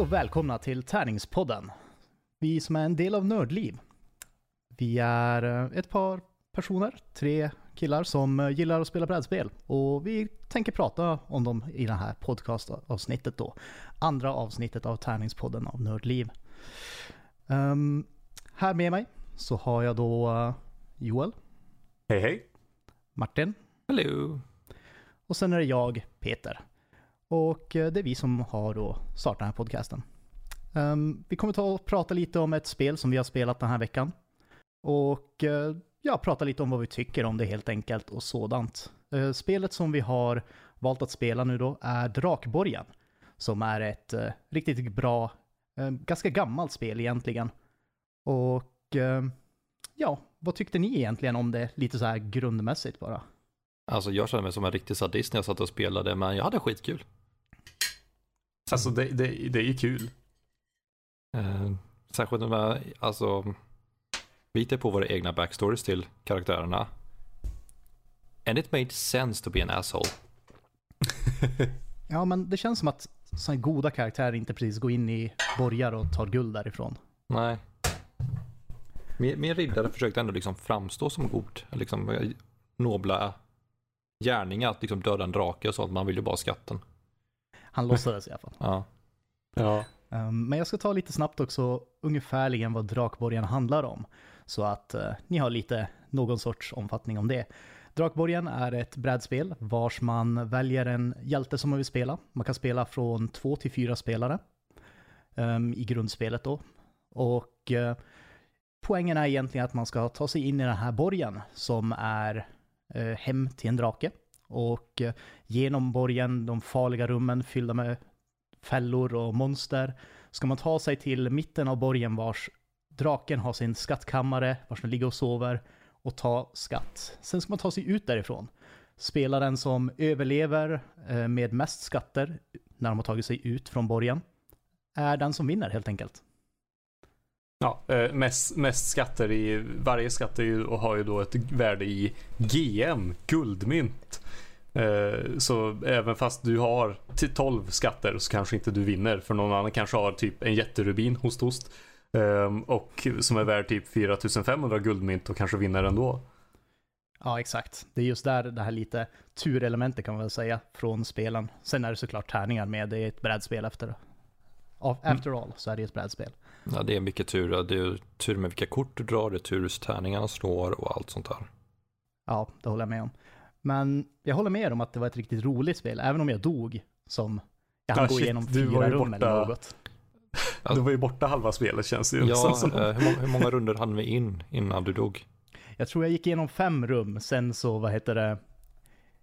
Hej och välkomna till Tärningspodden. Vi som är en del av Nördliv. Vi är eh, ett par personer, tre killar som eh, gillar att spela brädspel och vi tänker prata om dem i det här podcastavsnittet då. Andra avsnittet av Tärningspodden av Nördliv. Um, här med mig så har jag då uh, Joel. Hej hej. Martin. Hello. Och sen är det jag, Peter. Och eh, det är vi som har då startat den här podcasten. Um, vi kommer ta och prata lite om ett spel som vi har spelat den här veckan. Och uh, ja, prata lite om vad vi tycker om det helt enkelt och sådant. Eh, spelet som vi har valt att spela nu då är Drakborgen. Som är ett riktigt bra, ganska gammalt spel egentligen. Och ja, vad tyckte ni egentligen om det lite så här grundmässigt bara? Alltså jag kände mig som en riktig sadist när jag satt och spelade, men jag hade skitkul. Alltså det, det, det är ju kul. Eh, särskilt med, alltså, vi hittar på våra egna backstories till karaktärerna. And it made sense to be an asshole. ja, men det känns som att sådana goda karaktärer inte precis går in i borgar och tar guld därifrån. Nej. Min, min riddare försökte ändå liksom framstå som god. Liksom, eh, nobla gärningar, att liksom döda en drake och sånt. Man vill ju bara skatten. Han låtsades i alla fall. Ja. ja. Um, men jag ska ta lite snabbt också ungefärligen vad Drakborgen handlar om. Så att uh, ni har lite någon sorts omfattning om det. Drakborgen är ett brädspel vars man väljer en hjälte som man vill spela. Man kan spela från två till fyra spelare um, i grundspelet då. Och uh, poängen är egentligen att man ska ta sig in i den här borgen som är eh, hem till en drake. Och eh, genom borgen, de farliga rummen fyllda med fällor och monster, ska man ta sig till mitten av borgen vars draken har sin skattkammare, vars den ligger och sover, och ta skatt. Sen ska man ta sig ut därifrån. Spelaren som överlever eh, med mest skatter när de har tagit sig ut från borgen är den som vinner helt enkelt. Ja, eh, mest, mest skatter i, varje skatt är ju, och har ju då ett värde i GM, guldmynt. Eh, så även fast du har till 12 skatter så kanske inte du vinner för någon annan kanske har typ en jätterubin hos Toast. Ehm, och som är värd typ 4500 guldmynt och kanske vinner ändå. Ja, exakt. Det är just där det här lite turelementet kan man väl säga från spelen. Sen är det såklart tärningar med, det är ett brädspel efter. After all så är det ett brädspel. Ja, det är mycket tur. Det är tur med vilka kort du drar, det är tur hur tärningarna slår och allt sånt där. Ja, det håller jag med om. Men jag håller med om att det var ett riktigt roligt spel, även om jag dog som jag hann ah, gå igenom fyra rum borta... eller något. Du var ju borta halva spelet känns det ju. Ja, som. Eh, hur, många, hur många runder hann vi in innan du dog? Jag tror jag gick igenom fem rum, sen så, vad heter det,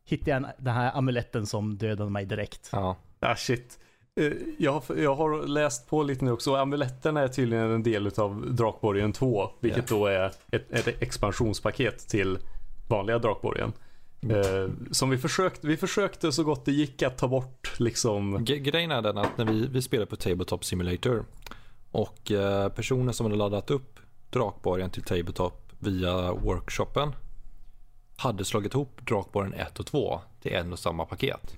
hittade jag den här amuletten som dödade mig direkt. Ja. Ah shit. Eh, jag, jag har läst på lite nu också. Amuletten är tydligen en del av Drakborgen 2. Vilket yeah. då är ett, ett, expansionspaket till vanliga Drakborgen. Mm. Eh, som vi försökte, vi försökte så gott det gick att ta bort liksom. Grejen är den att när vi, vi spelar på Tabletop Simulator och eh, personer som hade laddat upp Drakborgen till Tabletop via workshopen hade slagit ihop Drakborgen 1 och 2 till en och samma paket.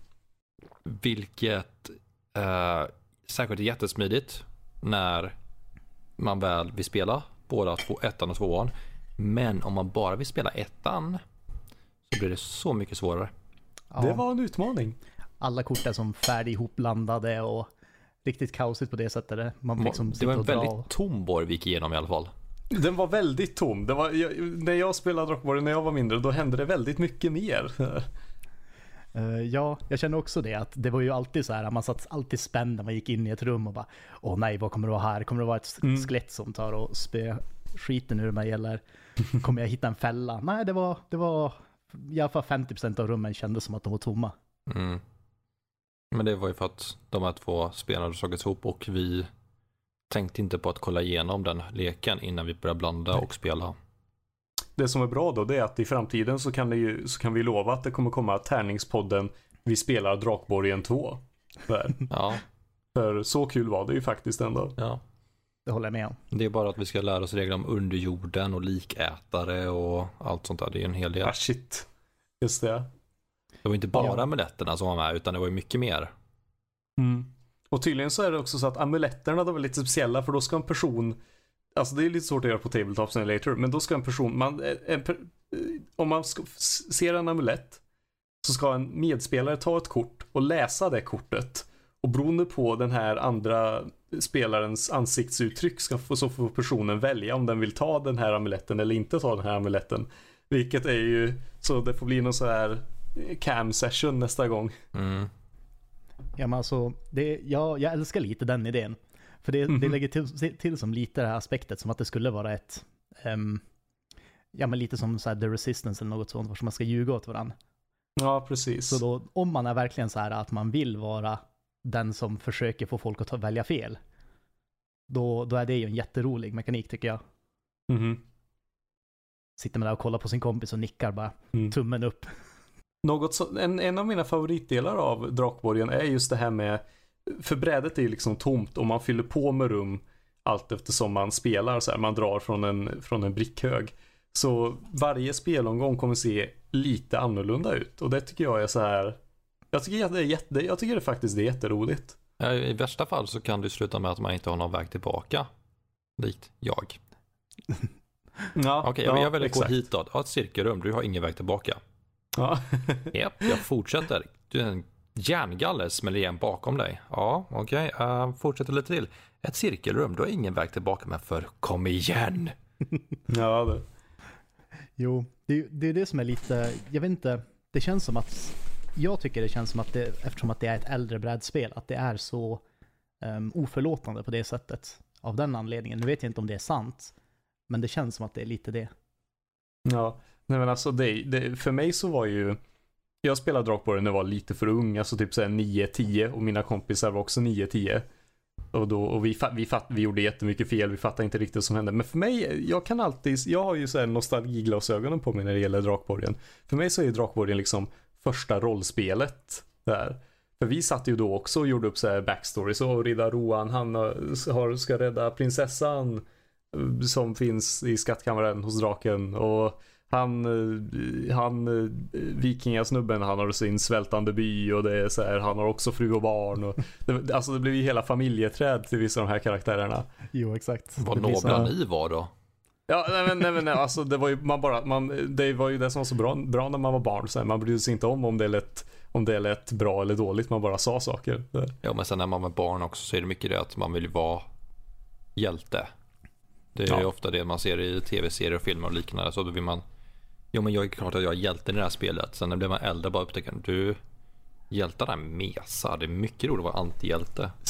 Vilket Eh, särskilt jättesmidigt när man väl vill spela båda två, ettan och tvåan. Men om man bara vill spela ettan så blir det så mycket svårare. Ja. Det var en utmaning. Alla kort är som färdig ihopblandade och riktigt kaosigt på det sättet. Man liksom det var en väldigt och... tom borg vi gick igenom i alla fall. Den var väldigt tom. Det var, jag, när jag spelade Rockborg när jag var mindre, då hände det väldigt mycket mer. Uh, ja, jag känner också det att det var ju alltid så här, man satt alltid spänd när man gick in i ett rum och bara Åh nej, vad kommer det vara här? Kommer det vara ett mm. skelett som tar och spö skiten ur mig eller kommer jag hitta en fälla? Nej, det var, det var i alla fall 50% av rummen kändes som att de var tomma. Mm. Men det var ju för att de här två spelarna hade slagits ihop och vi tänkte inte på att kolla igenom den leken innan vi började blanda och spela det som är bra då det är att i framtiden så kan, det ju, så kan vi lova att det kommer komma Tärningspodden Vi spelar Drakborgen 2. Där. Ja. För så kul var det ju faktiskt ändå. Ja. Det håller jag med om. Det är bara att vi ska lära oss regler om underjorden och likätare och allt sånt där. Det är en hel del. Ah shit. Just det. Det var inte bara ja. amuletterna som var med utan det var ju mycket mer. Mm. Och tydligen så är det också så att amuletterna de är lite speciella för då ska en person Alltså det är lite svårt att göra på Tabletop Simulator men då ska en person, man, en, en, om man ska, ser en amulett så ska en medspelare ta ett kort och läsa det kortet. Och beroende på den här andra spelarens ansiktsuttryck ska få, så får personen välja om den vill ta den här amuletten eller inte ta den här amuletten. Vilket är ju så det får bli någon så här cam session nästa gång. Mm. Ja, men alltså, det, jag, jag älskar lite den idén. För det, Mhm. det lägger till, till som lite det här aspektet som att det skulle vara ett, ehm, ja men lite som så här The Resistance eller något sånt, var man ska ljuga åt varandra. Ja, precis. Så då, om man är verkligen så här att man vill vara den som försöker få folk att ta, välja fel, då, då är det ju en jätterolig mekanik tycker jag. Mhm. Sitter man där och kollar på sin kompis och nickar bara, Mm. tummen upp. Något så, en, en av mina favoritdelar av Drakborgen är just det här med För brädet är ju liksom tomt och man fyller på med rum Allt eftersom man spelar så här. Man drar från en, från en brickhög Så varje spelomgång kommer se lite annorlunda ut och det tycker jag är så här Jag tycker att det är jätte, jag tycker det faktiskt är jätteroligt Ja, I värsta fall så kan det sluta med att man inte har någon väg tillbaka. Likt jag. Ja, Okej, jag- jag väljer att gå hitåt. Ja, ett cirkelrum. Du har ingen väg tillbaka. Ja. Japp, jag fortsätter. Du är en järngaller smäller igen bakom dig. Ja, okej. eh, fortsätter lite till. Ett cirkelrum. Du har ingen väg tillbaka, men för kom igen. ja, det. Jo, det, det är det som är lite, jag vet inte, det känns som att, jag tycker det känns som att det, eftersom att det är ett äldre brädspel, att det är så um, oförlåtande på det sättet. Av den anledningen. Nu vet jag inte om det är sant, men det känns som att det är lite det. Ja, nej men alltså det, det, för mig så var ju jag spelade Drakborgen när jag var lite för ung, alltså typ såhär 9-10 och mina kompisar var också 9-10 Och då, och vi, vi, fatt, vi gjorde jättemycket fel, vi fattade inte riktigt vad som hände Men för mig, jag kan alltid, jag har ju såhär nostalgiglasögonen på mig när det gäller Drakborgen För mig så är Drakborgen liksom första rollspelet där för vi satt ju då också och gjorde upp så här backstory. Så riddar Rohan, han har, ska rädda prinsessan eh, som finns i skattkammaren hos draken. Och han, eh, han eh, vikingasnubben, han har sin svältande by och det är så här, han har också fru och barn. Och det, alltså det blev ju hela familjeträd till vissa av de här karaktärerna. Jo, exakt. Vad blir nobla ni var då. Ja, nej men, nej, men nej, alltså det var ju, man bara, man, det var ju det som var så bra, bra när man var barn. Så här, man brydde sig inte om om det lät, om det lät bra eller dåligt, man bara sa saker. Ja, men sen när man var barn också så är det mycket det att man vill vara hjälte. Det är Ja. ju ofta det man ser i tv-serier och filmer och liknande. Så då vill man, jo men jag är klart att jag är hjälten i det här spelet. Sen när blir man äldre bara upptäcker du, hjältarna är mesar. Det är mycket roligt att vara antihjälte.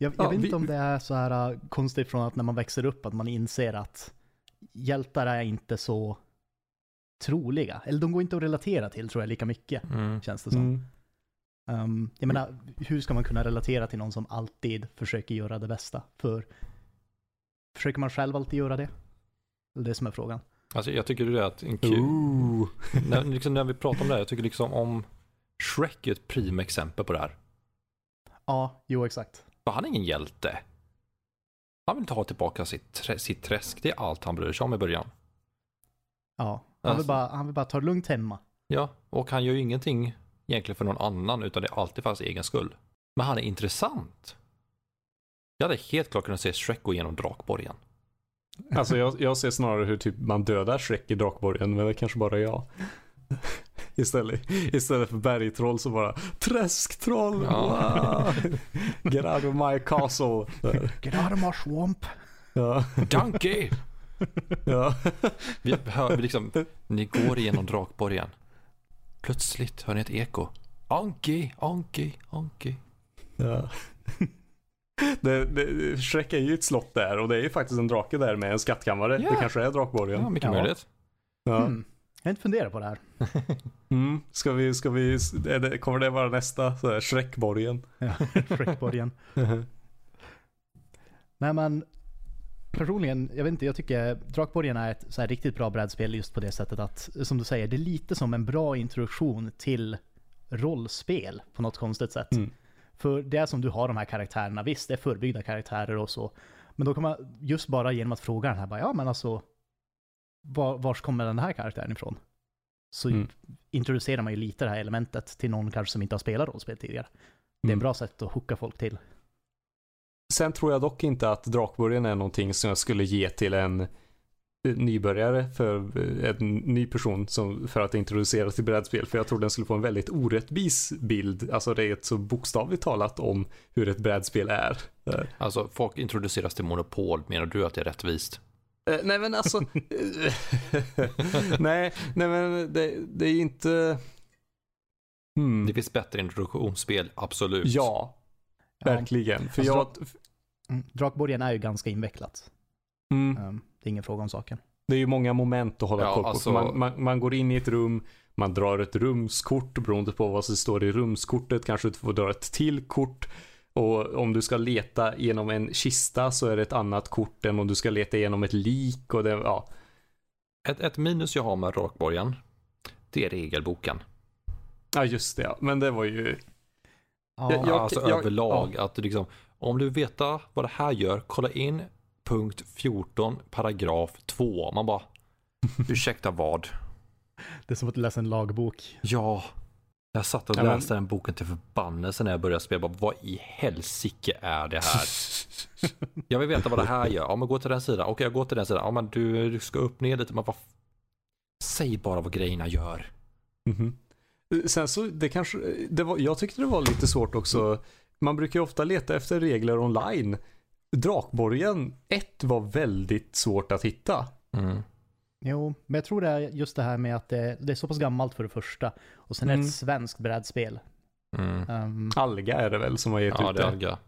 Jag, jag Ja, vet vi- inte om det är så här äh, konstigt från att när man växer upp att man inser att hjältar är inte så troliga. Eller de går inte att relatera till tror jag lika mycket, Mm. känns det som. Mm. Um, jag menar, hur ska man kunna relatera till någon som alltid försöker göra det bästa? För försöker man själv alltid göra det? Det är det som är frågan. Alltså jag tycker det är att en kul, när, liksom när vi pratar om det här, jag tycker liksom om Shrek är ett prim exempel på det här. Ja, jo exakt. För han är ingen hjälte. Han vill ta tillbaka sitt, sitt träsk. Det är allt han bryr sig om i början. Ja, han, Alltså- vill bara, han vill bara ta det lugnt hemma. Ja, och han gör ju ingenting egentligen för någon annan utan det är alltid för hans egen skull. Men han är intressant. Jag hade helt klart kunnat se Shrek gå igenom Drakborgen. Alltså jag, jag ser snarare hur typ man dödar Shrek i Drakborgen, men det kanske bara är jag. Istället, istället för bergtroll så bara träsktroll! Ja. Wow. Get out of my castle! Get out of my swamp! Ja, Donkey! ja. Vi hör vi liksom, ni går igenom Drakborgen. Plötsligt hör ni ett eko. Anki, Anki, Anki. ja. Det, det, Shrek är ju ett slott där och det är ju faktiskt en drake där med en skattkammare. Ja. Det kanske är Drakborgen. Ja, mycket Ja. möjligt. Ja. Hmm. Jag har inte funderat på det här. Mm. Ska vi, ska vi, är det, kommer det vara nästa? Så här, Shrekborgen? Ja, Shrek-borgen. Nej men, personligen, jag vet inte, jag tycker Drakborgen är ett så här riktigt bra brädspel just på det sättet att, som du säger, det är lite som en bra introduktion till rollspel på något konstigt sätt. Mm. För det är som du har de här karaktärerna, visst det är förbyggda karaktärer och så, men då kan man just bara genom att fråga den här, bara, ja men alltså, var, vars kommer den här karaktären ifrån? Så Mm. introducerar man ju lite det här elementet till någon kanske som inte har spelat rollspel tidigare. Det är Mm. ett bra sätt att hooka folk till. Sen tror jag dock inte att Drakborgen är någonting som jag skulle ge till en nybörjare för eh, en ny person som, för att introducera till brädspel. För jag tror den skulle få en väldigt orättvis bild. Alltså det är ett så bokstavligt talat om hur ett brädspel är. Eh, Alltså folk introduceras till monopol, menar du att det är rättvist? Eh, nej men alltså. nej, nej men det, det är inte. Hmm. Det finns bättre introduktionsspel, absolut. Ja, Ja. verkligen. För Alltså, jag, Mm, Drakborgen är ju ganska invecklat. mm, Um, det är ingen fråga om saken. det är ju många moment att hålla Ja, koll på. alltså- Man, man, man går in i ett rum, man drar ett rumskort beroende på vad som står i rumskortet. Kanske du får dra ett till kort. Och om du ska leta genom en kista så är det ett annat kort än om du ska leta genom ett lik. Och det, ja. Ett, ett minus jag har med Rakborgen, det är regelboken. ja, just det. Ja. Men det var ju... Ja, Jag- jag- alltså överlag, att du liksom, om du vill veta vad det här gör, kolla in punkt 14, paragraf 2. Man bara, ursäkta vad? Det är som att läsa en lagbok. Ja, jag satt och Ja, men- läste den boken till förbannelse när jag började spela. Bara, vad i helsike är det här? Jag vill veta vad det här gör. Ja, men gå till den sidan. Okej, jag går till den sidan. Ja, men du, du ska upp ner lite. Men vad... Säg bara vad grejerna gör. Mhm. Sen så, det kanske, det var, jag tyckte det var lite svårt också. Man brukar ju ofta leta efter regler online. Drakborgen 1 var väldigt svårt att hitta. Mm. Jo, men jag tror det är just det här med att det, det är så pass gammalt för det första. Och sen är det Mm. ett svenskt brädspel. Mm. Um, Alga är det väl som har gett Ja, ut det är det. Alga.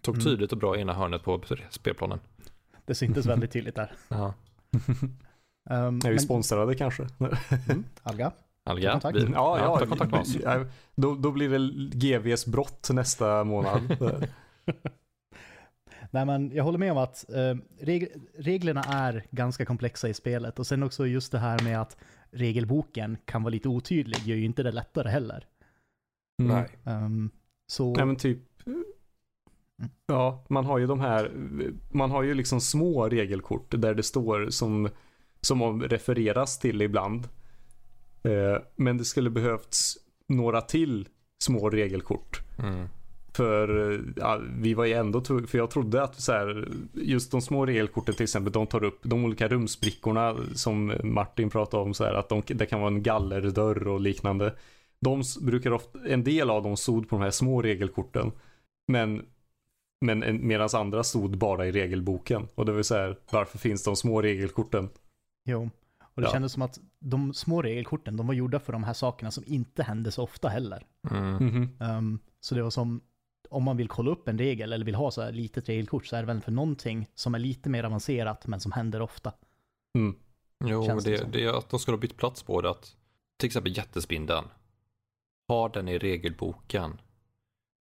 Tog Mm. tydligt och bra ena hörnet på spelplanen. det syntes väldigt tydligt där. Ja. Um, Är vi sponsrade kanske? mm, Alga. Alga, kontakt. vi, Ja, ja. ta kontakt med oss. ja, då, då blir det GVs brott nästa månad. Nej men jag håller med om att eh, reg reglerna är ganska komplexa i spelet. Och sen också just det här med att regelboken kan vara lite otydlig gör ju inte det lättare heller. Mm. Nej. Um, så Nej men typ. Ja, man har ju de här. Man har ju liksom små regelkort där det står som som om refereras till ibland. Eh, men det skulle behövts några till små regelkort. Mm. För eh, ja, vi var ju ändå, för jag trodde att så här, just de små regelkorten till exempel, de tar upp de olika rumsbrickorna som Martin pratade om så här, att de, det kan vara en gallerdörr och liknande. De brukar ofta, en del av dem stod på de här små regelkorten. Men, men medan andra stod bara i regelboken. Och det vill säga, varför finns de små regelkorten? jo. Och det Ja. kändes som att de små regelkorten, de var gjorda för de här sakerna som inte hände så ofta heller. Mm. Mhm. Um, så det var som, om man vill kolla upp en regel eller vill ha så här litet regelkort så är det väl för någonting som är lite mer avancerat men som händer ofta. Mm. Jo, Känns det det, det är att de skulle ha bytt plats på det. Att, till exempel jättespindeln. Ha den i regelboken.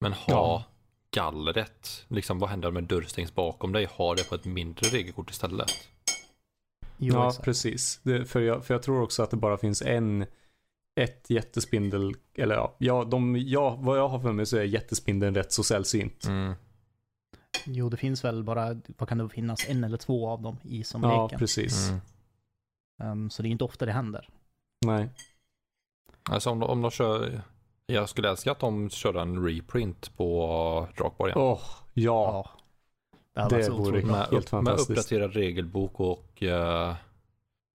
Men ha Ja. gallret. Liksom vad händer med dörrstängs bakom dig? Ha det på ett mindre regelkort istället. Jo, ja, exakt. precis. Det, för, jag, för jag tror också att det bara finns en, ett jättespindel, eller ja, ja, de, ja vad jag har för mig så är jättespindeln rätt så sällsynt. Mm. Jo, det finns väl bara, vad kan det finnas, en eller två av dem i som Ja, precis. Mm. Um, så det är inte ofta det händer. Nej. Alltså om de, om de kör, jag skulle älska att de körde en reprint på Drakborgen. Åh, ja. Det, hade Det så vore helt upp, med fantastiskt. uppdaterad regelbok och eh,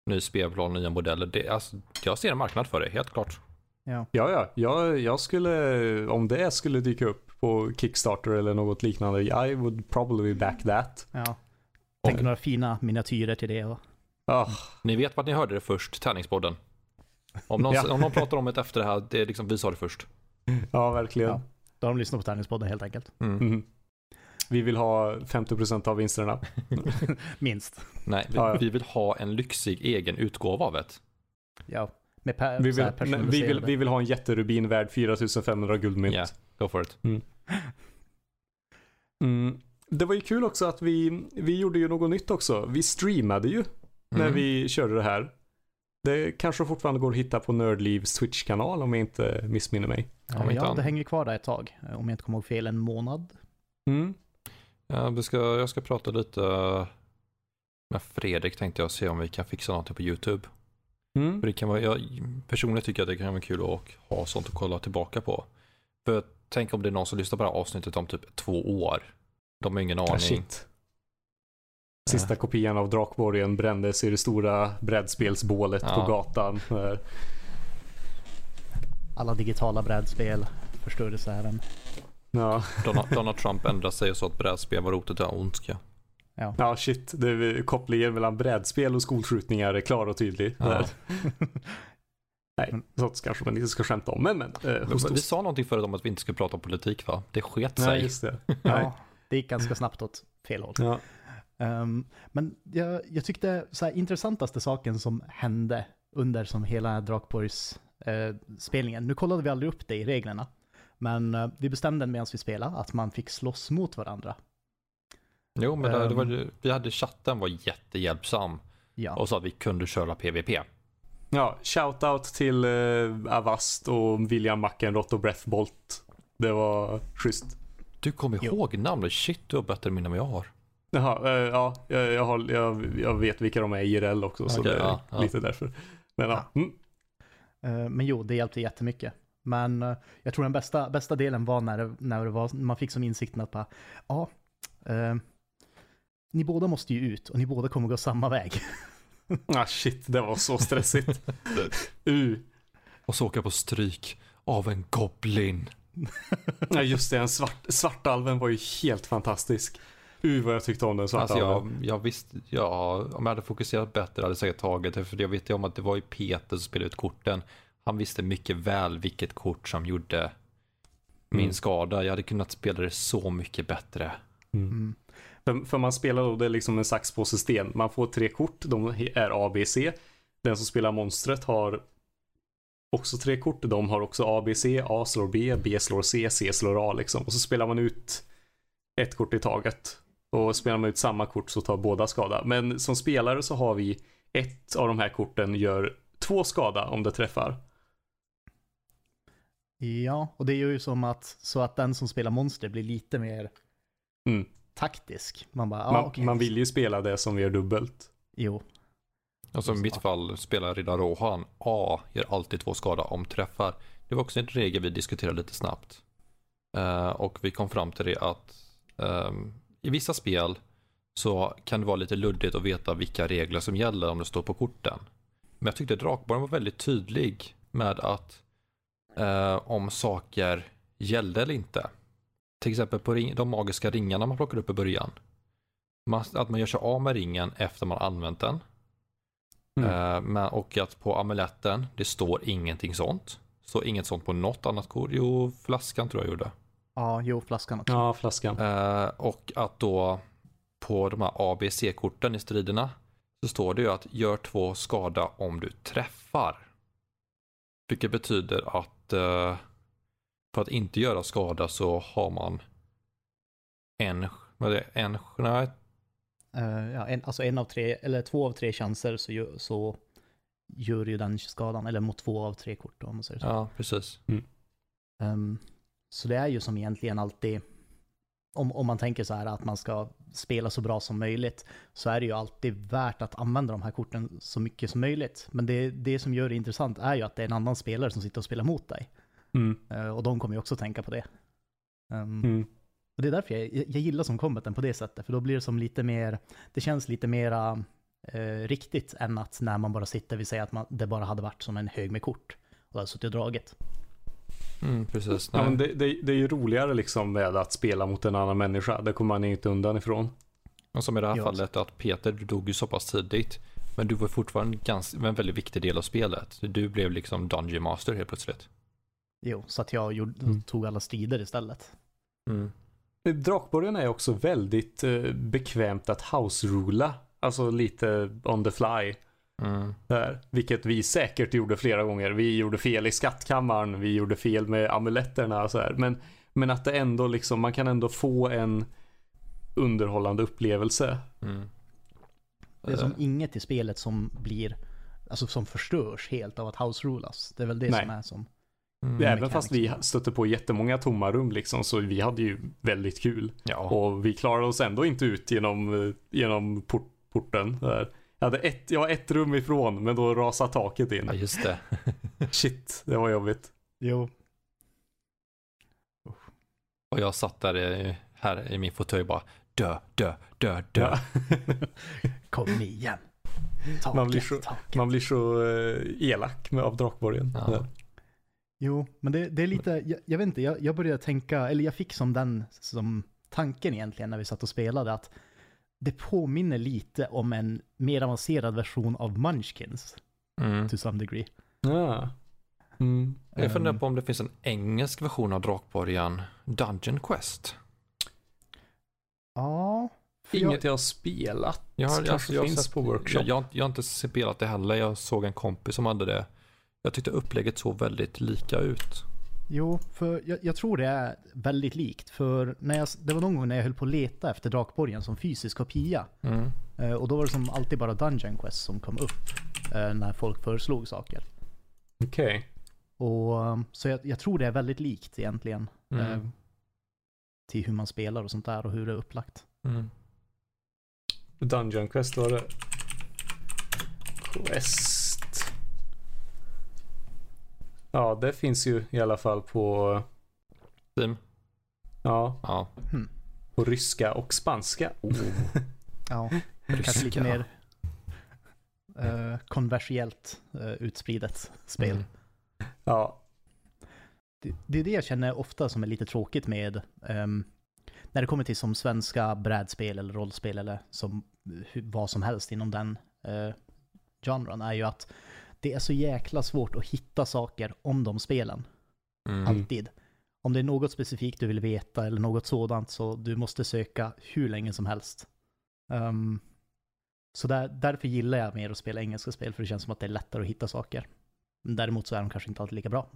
ny spelplan, nya modeller. Det, alltså, jag ser en marknad för det, helt klart. Ja. Ja, ja. Jag, jag skulle, om det skulle dyka upp på Kickstarter eller något liknande, I would probably back that. ja. Tänk några fina miniatyrer till det. Och, Ah, Ni vet vart ni hörde det först, Tärningspodden. Om någon, Ja. om någon pratar om det efter det här, det är liksom vi sa det först. ja, verkligen. Ja. då har de lyssnat på Tärningspodden helt enkelt. Mm. Mhm. Vi vill ha 50% av vinsterna. Minst. Nej, vi, Ja, ja. vi vill ha en lyxig egen utgåva av det. Ja. Med per, Vi så vill, här nej, vi, vill, vi vill ha en jätterubin värd 4500 guldmynt. Ja, go for it. Mm. Det var ju kul också att vi, vi gjorde ju något nytt också. Vi streamade ju när Mm. vi körde det här. Det kanske fortfarande går att hitta på Nördlivs Twitch-kanal om jag inte missminner mig. Ja, ja, det hänger kvar där ett tag. Om jag inte kommer ihåg fel, en månad. Mm. Ja, vi ska, jag ska prata lite med Fredrik tänkte jag se om vi kan fixa någonting på YouTube. För Mm. det kan vara, jag personligen tycker att det kan vara kul att ha sånt att kolla tillbaka på. För tänk om det är någon som lyssnar på det här avsnittet om typ två år. De har ingen aning. Ah, shit. Sista kopian av Drakborgen brändes i det stora brädspelsbålet Ja. på gatan. Där. Alla digitala brädspel förstördes även. Ja, Donald, Donald Trump ändrade sig och sa att brädspel var rotet till ondska. ja shit. Det är, kopplingen mellan brädspel och skolskjutningar är klar och tydlig. Ja. Nej, sånt kanske man inte ska skämta om. Men men. Eh, host, Vi sa någonting förut om att vi inte skulle prata om politik va? Det sket sig. Nej, just det. Nej. Ja, det gick ganska snabbt åt fel håll. Ja. Ehm, men jag, jag tyckte så här, intressantaste saken som hände under som hela Drakborgs eh, spelningen, nu kollade vi aldrig upp det i reglerna, men eh, vi bestämde medan vi spelade att man fick slåss mot varandra. Jo, men det, det var, Ehm. vi hade chatten var jättehjälpsam Ja, och sa att vi kunde köra PVP. Ja, shoutout till eh, Avast och William Mackenrott och Breathbolt. Det var schysst. Du kommer Jo. ihåg namnet? Shit, du har bättre minne än vad jag har. Jaha, eh, ja, jag, jag, har, jag, jag vet vilka de är i IRL också, så Okej, det är ja, ja. lite därför. Men ja, mm, Eh, men jo, det hjälpte jättemycket. Men eh, jag tror den bästa, bästa delen var när, det, när det var, man fick som insikten att bara, ja, eh, ni båda måste ju ut och ni båda kommer gå samma väg. ah, shit, det var så stressigt. uh. Och så åka på stryk av en goblin. Ja, just det, en svart, svartalven var ju helt fantastisk. Uh, vad jag tyckte om den Alltså svartalven. jag, jag visste, ja, om jag hade fokuserat bättre hade jag säkert tagit det. För jag vet ju om att det var ju Peter som spelade ut korten. Han visste mycket väl vilket kort som gjorde min Mm. skada. Jag hade kunnat spela det så mycket bättre. Mm. För, för man spelar då, det är liksom en sax, påse, sten. Man får tre kort, de är A, B, C. Den som spelar monstret har också tre kort. De har också A, B, C. A slår B, B slår C, C slår A liksom. Och så spelar man ut ett kort i taget. Och spelar man ut samma kort så tar båda skada. Men som spelare så har vi ett av de här korten gör två skada om det träffar. Ja, och det gör ju som att, så att den som spelar monster blir lite mer Mm. taktisk. Man bara, ja Man, okej. man vill ju spela det som gör dubbelt. Jo, Alltså i mitt fall spelar Riddar Rohan A gör alltid två skada om träffar. Det var också en regel vi diskuterade lite snabbt. Eh, och vi kom fram till det att ehm, i vissa spel så kan det vara lite luddigt att veta vilka regler som gäller om det står på korten. Men jag tyckte Drakborgen var väldigt tydlig med att eh, om saker gällde eller inte. Till exempel på ring, de magiska ringarna man plockar upp i början. Man, att man gör sig av med ringen efter man använt den. Mm. Eh, men, och att på amuletten, det står ingenting sånt. Så inget sånt på något annat kort. Jo, flaskan tror jag gjorde. ja, jo, flaskan också. Ja, flaskan. Eh, och att då på de här A, B, C-korten i striderna så står det ju att gör två skada om du träffar. Vilket betyder att eh, för att inte göra skada så har man en, vad är det, en, nej, Eh, ja, en, alltså en av tre, eller två av tre chanser så, gör- så gör ju den skadan, eller mot två av tre kort då, om man säger så. ja precis. Ehm, så det är ju som egentligen alltid, om, om man tänker så här att man ska spela så bra som möjligt, så är det ju alltid värt att använda de här korten så mycket som möjligt. Men det, det som gör det intressant är ju att det är en annan spelare som sitter och spelar mot dig. Mm. Eh, och de kommer ju också tänka på det. Ehm, Mm. Och det är därför jag, jag gillar som combaten på det sättet, för då blir det som lite mer, det känns lite mera eh, riktigt än att när man bara sitter, vi säger att man, det bara hade varit som en hög med kort och hade suttit och dragit. Mm, precis. Ja, men det, det, det är ju roligare liksom med att spela mot en annan människa. Det kommer man inte undan ifrån. Och som i det här Ja. fallet att Peter, du dog ju så pass tidigt. Men du var fortfarande ganska, en väldigt viktig del av spelet. Du blev liksom Dungeon Master helt plötsligt. Jo, så att jag gjorde, Mm. tog alla strider istället. Drakborgen är också väldigt eh, bekvämt att house-rula. Alltså lite on the fly. Mm. Där. Vilket vi säkert gjorde flera gånger. Vi gjorde fel i skattkammaren. Vi gjorde fel med amuletterna. och Så här. Men, men att det ändå liksom, man kan ändå få en underhållande upplevelse. Mm. Det är som inget i spelet som blir, alltså som förstörs helt av att house rulas. Det är väl det Nej. som är som, mm. Även fast vi stötte på jättemånga tomma rum liksom. Så vi hade ju väldigt kul. Ja. Och vi klarade oss ändå inte ut genom, eh, genom port, porten. Där. Jag, hade ett, jag var ett rum ifrån men då rasade taket in. ja, just det. Shit, det var jobbigt. jo. Och jag satt där i, här i min fåtölj bara dö, dö, dö, dö. Ja. Kom igen. Taket, Man blir så- taket. Man blir så eh, elak med, av Drakborgen. Ja. Jo, men det, det är lite, jag, jag vet inte, jag, jag började tänka, eller jag fick som den som tanken egentligen när vi satt och spelade att det påminner lite om en mer avancerad version av Munchkins Mm. to some degree. Ja. Mm. Jag funderar Ehm, på om det finns en engelsk version av Drakborgen, Dungeon Quest. Ja. Inget jag har spelat. Jag har, Kanske jag finns sett- på workshop. Jag, jag, har- jag har inte spelat det heller. Jag såg en kompis som hade det. Jag tyckte upplägget såg väldigt lika ut. Jo, för jag, jag tror det är väldigt likt. För när jag, det var någon gång när jag höll på att leta efter Drakborgen som fysisk kopia. Mm. Eh, och då var det som alltid bara Dungeon Quest som kom upp eh, när folk föreslog saker. Okej. Och, um, så jag, jag tror det är väldigt likt egentligen. Mm. Eh, till hur man spelar och sånt där och hur det är upplagt. Mm. Dungeon Quest var det. Quest. Ja, det finns ju i alla fall på, Steam? ja, Ja. på ryska och spanska. Oh. Ja, kanske lite Ryska. mer eh, konversiellt eh, utspridet spel. Mm. Ja, Det, det är det jag känner ofta som är lite tråkigt med ehm, när det kommer till som svenska brädspel eller rollspel eller som hu- vad som helst inom den uh, genren är ju att det är så jäkla svårt att hitta saker om de spelen. Mm. Alltid. Om det är något specifikt du vill veta eller något sådant så du måste söka hur länge som helst. Ehm, så där, därför gillar jag mer att spela engelska spel för det känns som att det är lättare att hitta saker. Däremot så är de kanske inte alltid lika bra.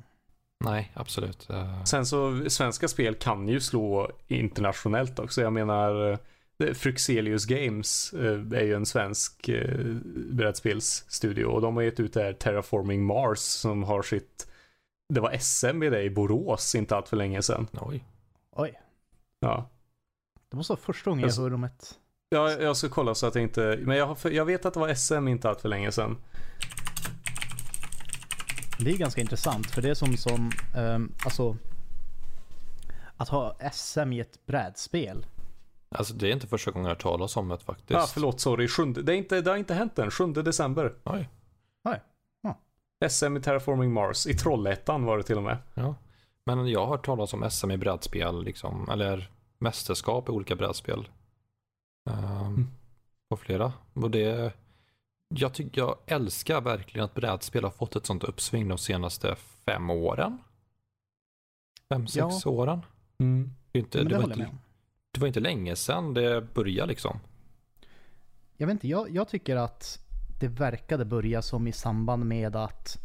Nej, absolut. Eh, sen så svenska spel kan ju slå internationellt också. Jag menar Fruxelius Games eh, är ju en svensk eh, brädspelsstudio och de har gett ut det här Terraforming Mars som har sitt det var SM i det i Borås inte allt för länge sedan. oj. Oj, Ja. det måste vara första gången jag Alltså- hör om ett... Ja, jag ska kolla så att jag inte... Men jag, har, jag vet att det var SM inte allt för länge sedan. Det är ganska intressant för det är som, som ehm, alltså, att ha SM i ett brädspel. Alltså det är inte första gången jag hört talas om det faktiskt. Ja, förlåt, sorry. Sjunde, det, är inte, det har inte hänt än. 7 december. Oj. SM i Terraforming Mars. I Trollhättan var det till och med. Ja. Men jag har hört talas om SM i brädspel, liksom, eller mästerskap i olika brädspel. Um, Mm. På flera. Och det, jag, tycker, jag älskar verkligen att brädspel har fått ett sånt uppsving de senaste fem åren. Fem, sex Ja. åren. Mm. Det, inte, det, det var inte. Det var inte länge sedan det började liksom. Jag vet inte, jag, jag tycker att det verkade börja som i samband med att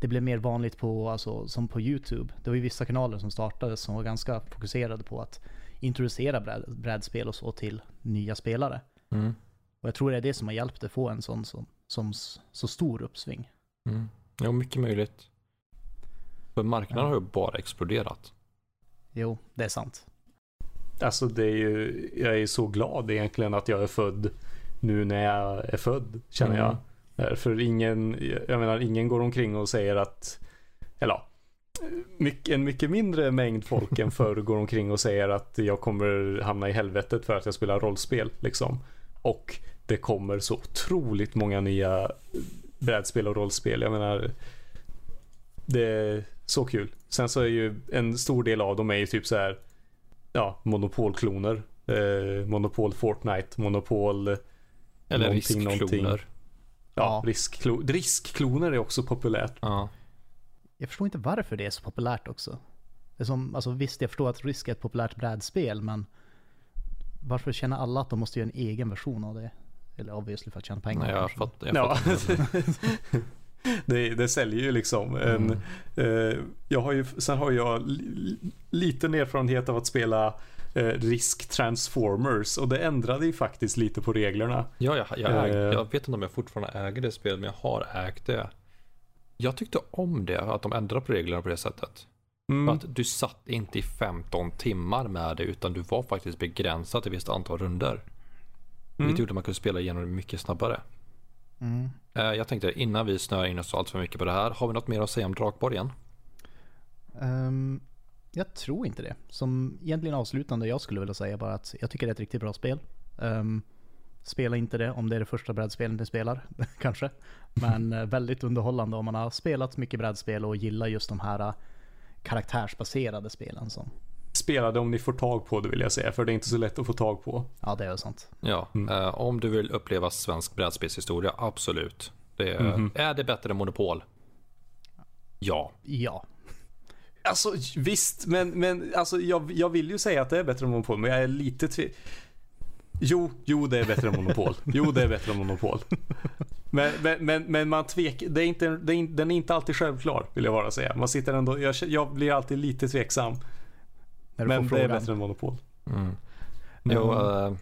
det blev mer vanligt på, alltså, som på YouTube. Det var ju vissa kanaler som startades som var ganska fokuserade på att introducera bräd, brädspel och så till nya spelare. Mm. Och jag tror det är det som har hjälpt det få en sån som, som så stor uppsving. Mm. Ja, mycket möjligt. För marknaden Ja. har ju bara exploderat. Jo, det är sant. Alltså det är ju... Jag är så glad egentligen att jag är född nu när jag är född, känner jag. Eh, För ingen, jag menar ingen går omkring och säger att, eller mycket, en mycket mindre mängd folk än förr går omkring och säger att jag kommer hamna i helvetet för att jag spelar rollspel liksom. Och det kommer så otroligt många nya brädspel och rollspel. Jag menar, det är så kul. Sen så är ju en stor del av dem är ju typ så här, ja, monopolkloner. Eh, monopol Fortnite, monopol Eller Någonting, riskkloner. någonting. Ja, Ja. riskklo- riskkloner är också populärt. Ja. Jag förstår inte varför det är så populärt också. Det är som, alltså visst, jag förstår att Risk är ett populärt brädspel, men varför känner alla att de måste göra en egen version av det? Eller obviously för att tjäna pengar. Nej, jag fattar. Jag Ja. fattar inte. det, det säljer ju liksom. En, Mm. eh, jag har ju, sen har jag li, liten erfarenhet av att spela eh, Risk Transformers och det ändrade ju faktiskt lite på reglerna. Ja, jag, jag, äg, Eh. jag vet inte om jag fortfarande äger det spelet, men jag har ägt det. Jag tyckte om det, att de ändrade på reglerna på det sättet. Mm. Att du satt inte i 15 timmar med det, utan du var faktiskt begränsad till ett visst antal runder. Mm. Vilket gjorde att man kunde spela igenom det mycket snabbare. Mm. Eh, Jag tänkte innan vi snöar in oss allt för mycket på det här, har vi något mer att säga om Drakborgen? Ehm, Jag tror inte det. Som egentligen avslutande jag skulle vilja säga bara att jag tycker det är ett riktigt bra spel. Um, spela inte det om det är det första brädspelet ni spelar, kanske. Men uh, väldigt underhållande om man har spelat mycket brädspel och gillar just de här uh, karaktärsbaserade spelen. Som. Spela det om ni får tag på det vill jag säga, för det är inte så lätt att få tag på. Ja, det är sant. Ja, mm. uh, om du vill uppleva svensk brädspelshistoria, absolut. Det mm -hmm. Är det bättre än Monopol? Ja. Ja. Alltså visst, men, men alltså, jag, jag vill ju säga att det är bättre än Monopol, men jag är lite tveksam. Jo, jo det är bättre än Monopol. Jo, det är bättre än Monopol. Men, men, men, men man tvekar, det är inte, det är, den är inte alltid självklar vill jag bara säga. Man sitter ändå, jag, jag blir alltid lite tveksam. Men det är bättre än Monopol. Mm. Jo, uh,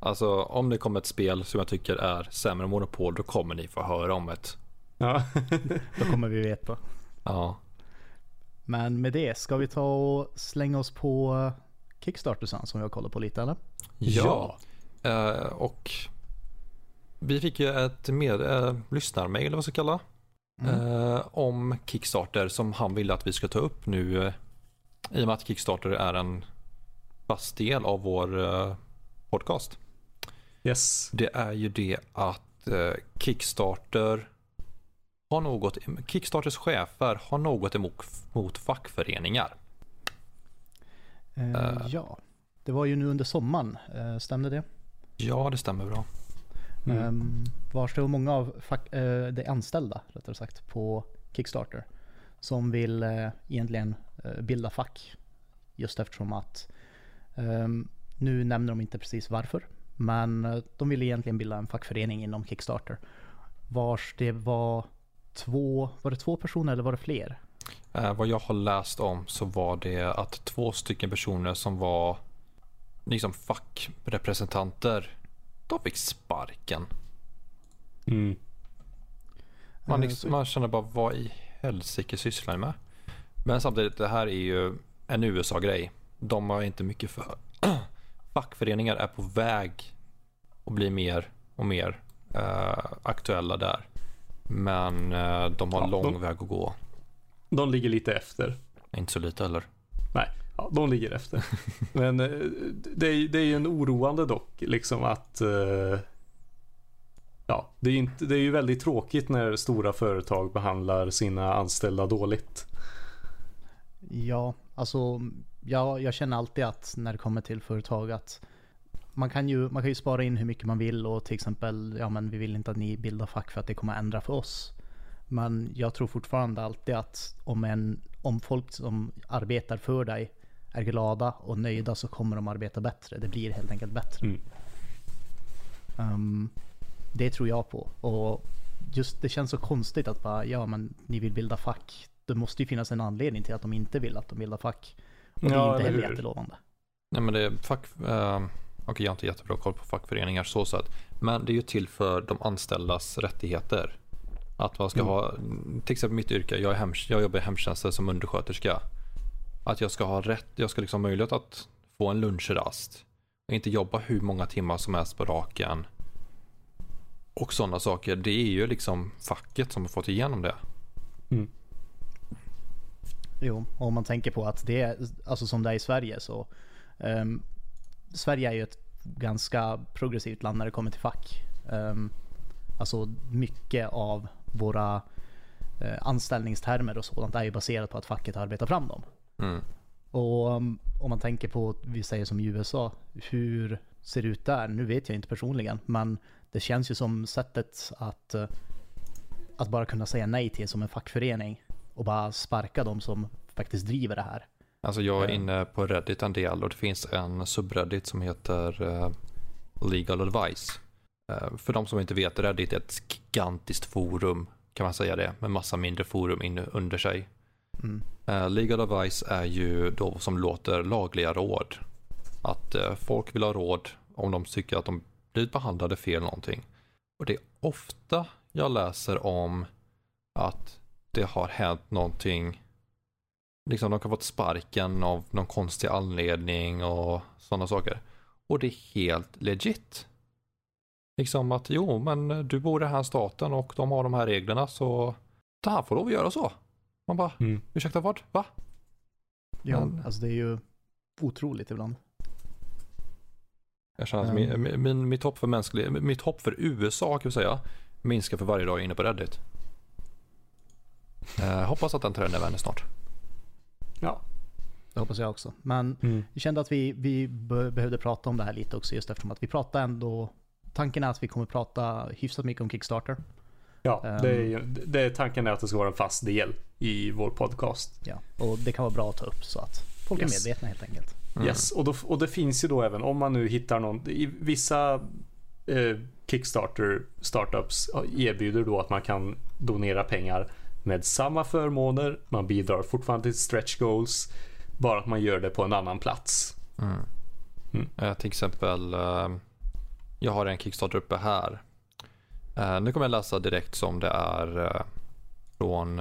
alltså om det kommer ett spel som jag tycker är sämre än Monopol, då kommer ni få höra om det. Ja. då kommer vi veta. Ja. Men med det, ska vi ta och slänga oss på Kickstarter sen som vi har kollat på lite eller? Ja, uh, och vi fick ju ett med, uh, lyssnarmail, vad ska kalla mm. uh, om Kickstarter som han ville att vi ska ta upp nu uh, i och med att Kickstarter är en fast del av vår uh, podcast. Yes. Det är ju det att Kickstarter har något, Kickstarters chefer har något emot mot fackföreningar. Uh, ja, det var ju nu under sommaren, uh, stämde det? Ja, det stämmer bra. Mm. Um, vars det var många av fack, uh, de anställda, rättare sagt, på Kickstarter som vill egentligen bilda fack. Just eftersom att um, nu nämner de inte precis varför, men de ville egentligen bilda en fackförening inom Kickstarter. Vars det var två, var det två personer eller var det fler? Eh, vad jag har läst om så var det att två stycken personer som var liksom fackrepresentanter, de fick sparken. Mm. Man, eh, liksom, man känner bara, vad i helsike sysslar ni med? Men samtidigt, det här är ju en USA-grej. De har inte mycket för... Fackföreningar är på väg att bli mer och mer uh, aktuella där. Men uh, de har ja, lång de... väg att gå. De ligger lite efter. Inte så lite heller. Nej, ja, de ligger efter. Men eh, det är, det är ju en oroande dock, liksom att eh, Ja, det är, inte, det är ju väldigt tråkigt när stora företag behandlar sina anställda dåligt. Ja, alltså ja, jag känner alltid att när det kommer till företag att man kan, ju, man kan ju spara in hur mycket man vill och till exempel, ja men vi vill inte att ni bildar fack för att det kommer att ändra för oss. Men jag tror fortfarande alltid att om, en, om folk som arbetar för dig är glada och nöjda så kommer de arbeta bättre. Det blir helt enkelt bättre. Mm. Um, det tror jag på. Och just det känns så konstigt att bara, ja men ni vill bilda fack. Det måste ju finnas en anledning till att de inte vill att de bildar fack. Och det är inte heller jättelovande. Nej men det är fack... Uh, Okej, okay, jag har inte jättebra koll på fackföreningar så sätt. Men det är ju till för de anställdas rättigheter. Att man ska mm. ha, till exempel mitt yrke, jag, är hem, jag jobbar i hemtjänsten som undersköterska. Att jag ska ha rätt, jag ska liksom ha möjlighet att få en lunchrast. Och inte jobba hur många timmar som helst på raken. Och sådana saker. Det är ju liksom facket som har fått igenom det. Mm. Jo, och om man tänker på att det är, alltså som det är i Sverige så. Um, Sverige är ju ett ganska progressivt land när det kommer till fack. Um, alltså mycket av våra eh, anställningstermer och sådant är ju baserat på att facket arbetar fram dem. Mm. Och um, om man tänker på, vi säger som i USA, hur ser det ut där? Nu vet jag inte personligen, men det känns ju som sättet att, uh, att bara kunna säga nej till som en fackförening och bara sparka de som faktiskt driver det här. Alltså jag är eh. inne på Reddit en del och det finns en subreddit som heter uh, Legal Advice. Uh, för de som inte vet, Reddit är ett gigantiskt forum kan man säga det, med massa mindre forum in, under sig. Mm. Uh, legal advice är ju då som låter lagliga råd. Att folk vill ha råd om de tycker att de blivit behandlade fel någonting. Och det är ofta jag läser om att det har hänt någonting. Liksom de kan ha fått sparken av någon konstig anledning och sådana saker. Och det är helt legit. Liksom att jo, men du bor i den här staten och de har de här reglerna så det här får lov att göra så. Man bara, mm. ursäkta vad? Va? Ja, Men- alltså det är ju otroligt ibland. Jag känner att Mm. min, min, mitt, hopp för mänsklig, mitt hopp för USA kan vi säga minskar för varje dag jag är inne på Reddit. Eh, hoppas att den trenden vänder snart. Ja. Det hoppas jag också. Men Mm. jag kände att vi, vi be- behövde prata om det här lite också just eftersom att vi pratar ändå Tanken är att vi kommer prata hyfsat mycket om Kickstarter. Ja, Ehm. det är, ju- det är tanken är att det ska vara en fast del i vår podcast. Ja. Och det kan vara bra att ta upp så att folk Yes. är medvetna helt enkelt. Mm. Yes, och, då, och det finns ju då även om man nu hittar någon, i vissa eh, Kickstarter startups erbjuder då att man kan donera pengar med samma förmåner, man bidrar fortfarande till stretch goals, bara att man gör det på en annan plats. Mm. Mm. Eh, till exempel, eh, jag har en Kickstarter uppe här. Eh, nu kommer jag läsa direkt som det är från,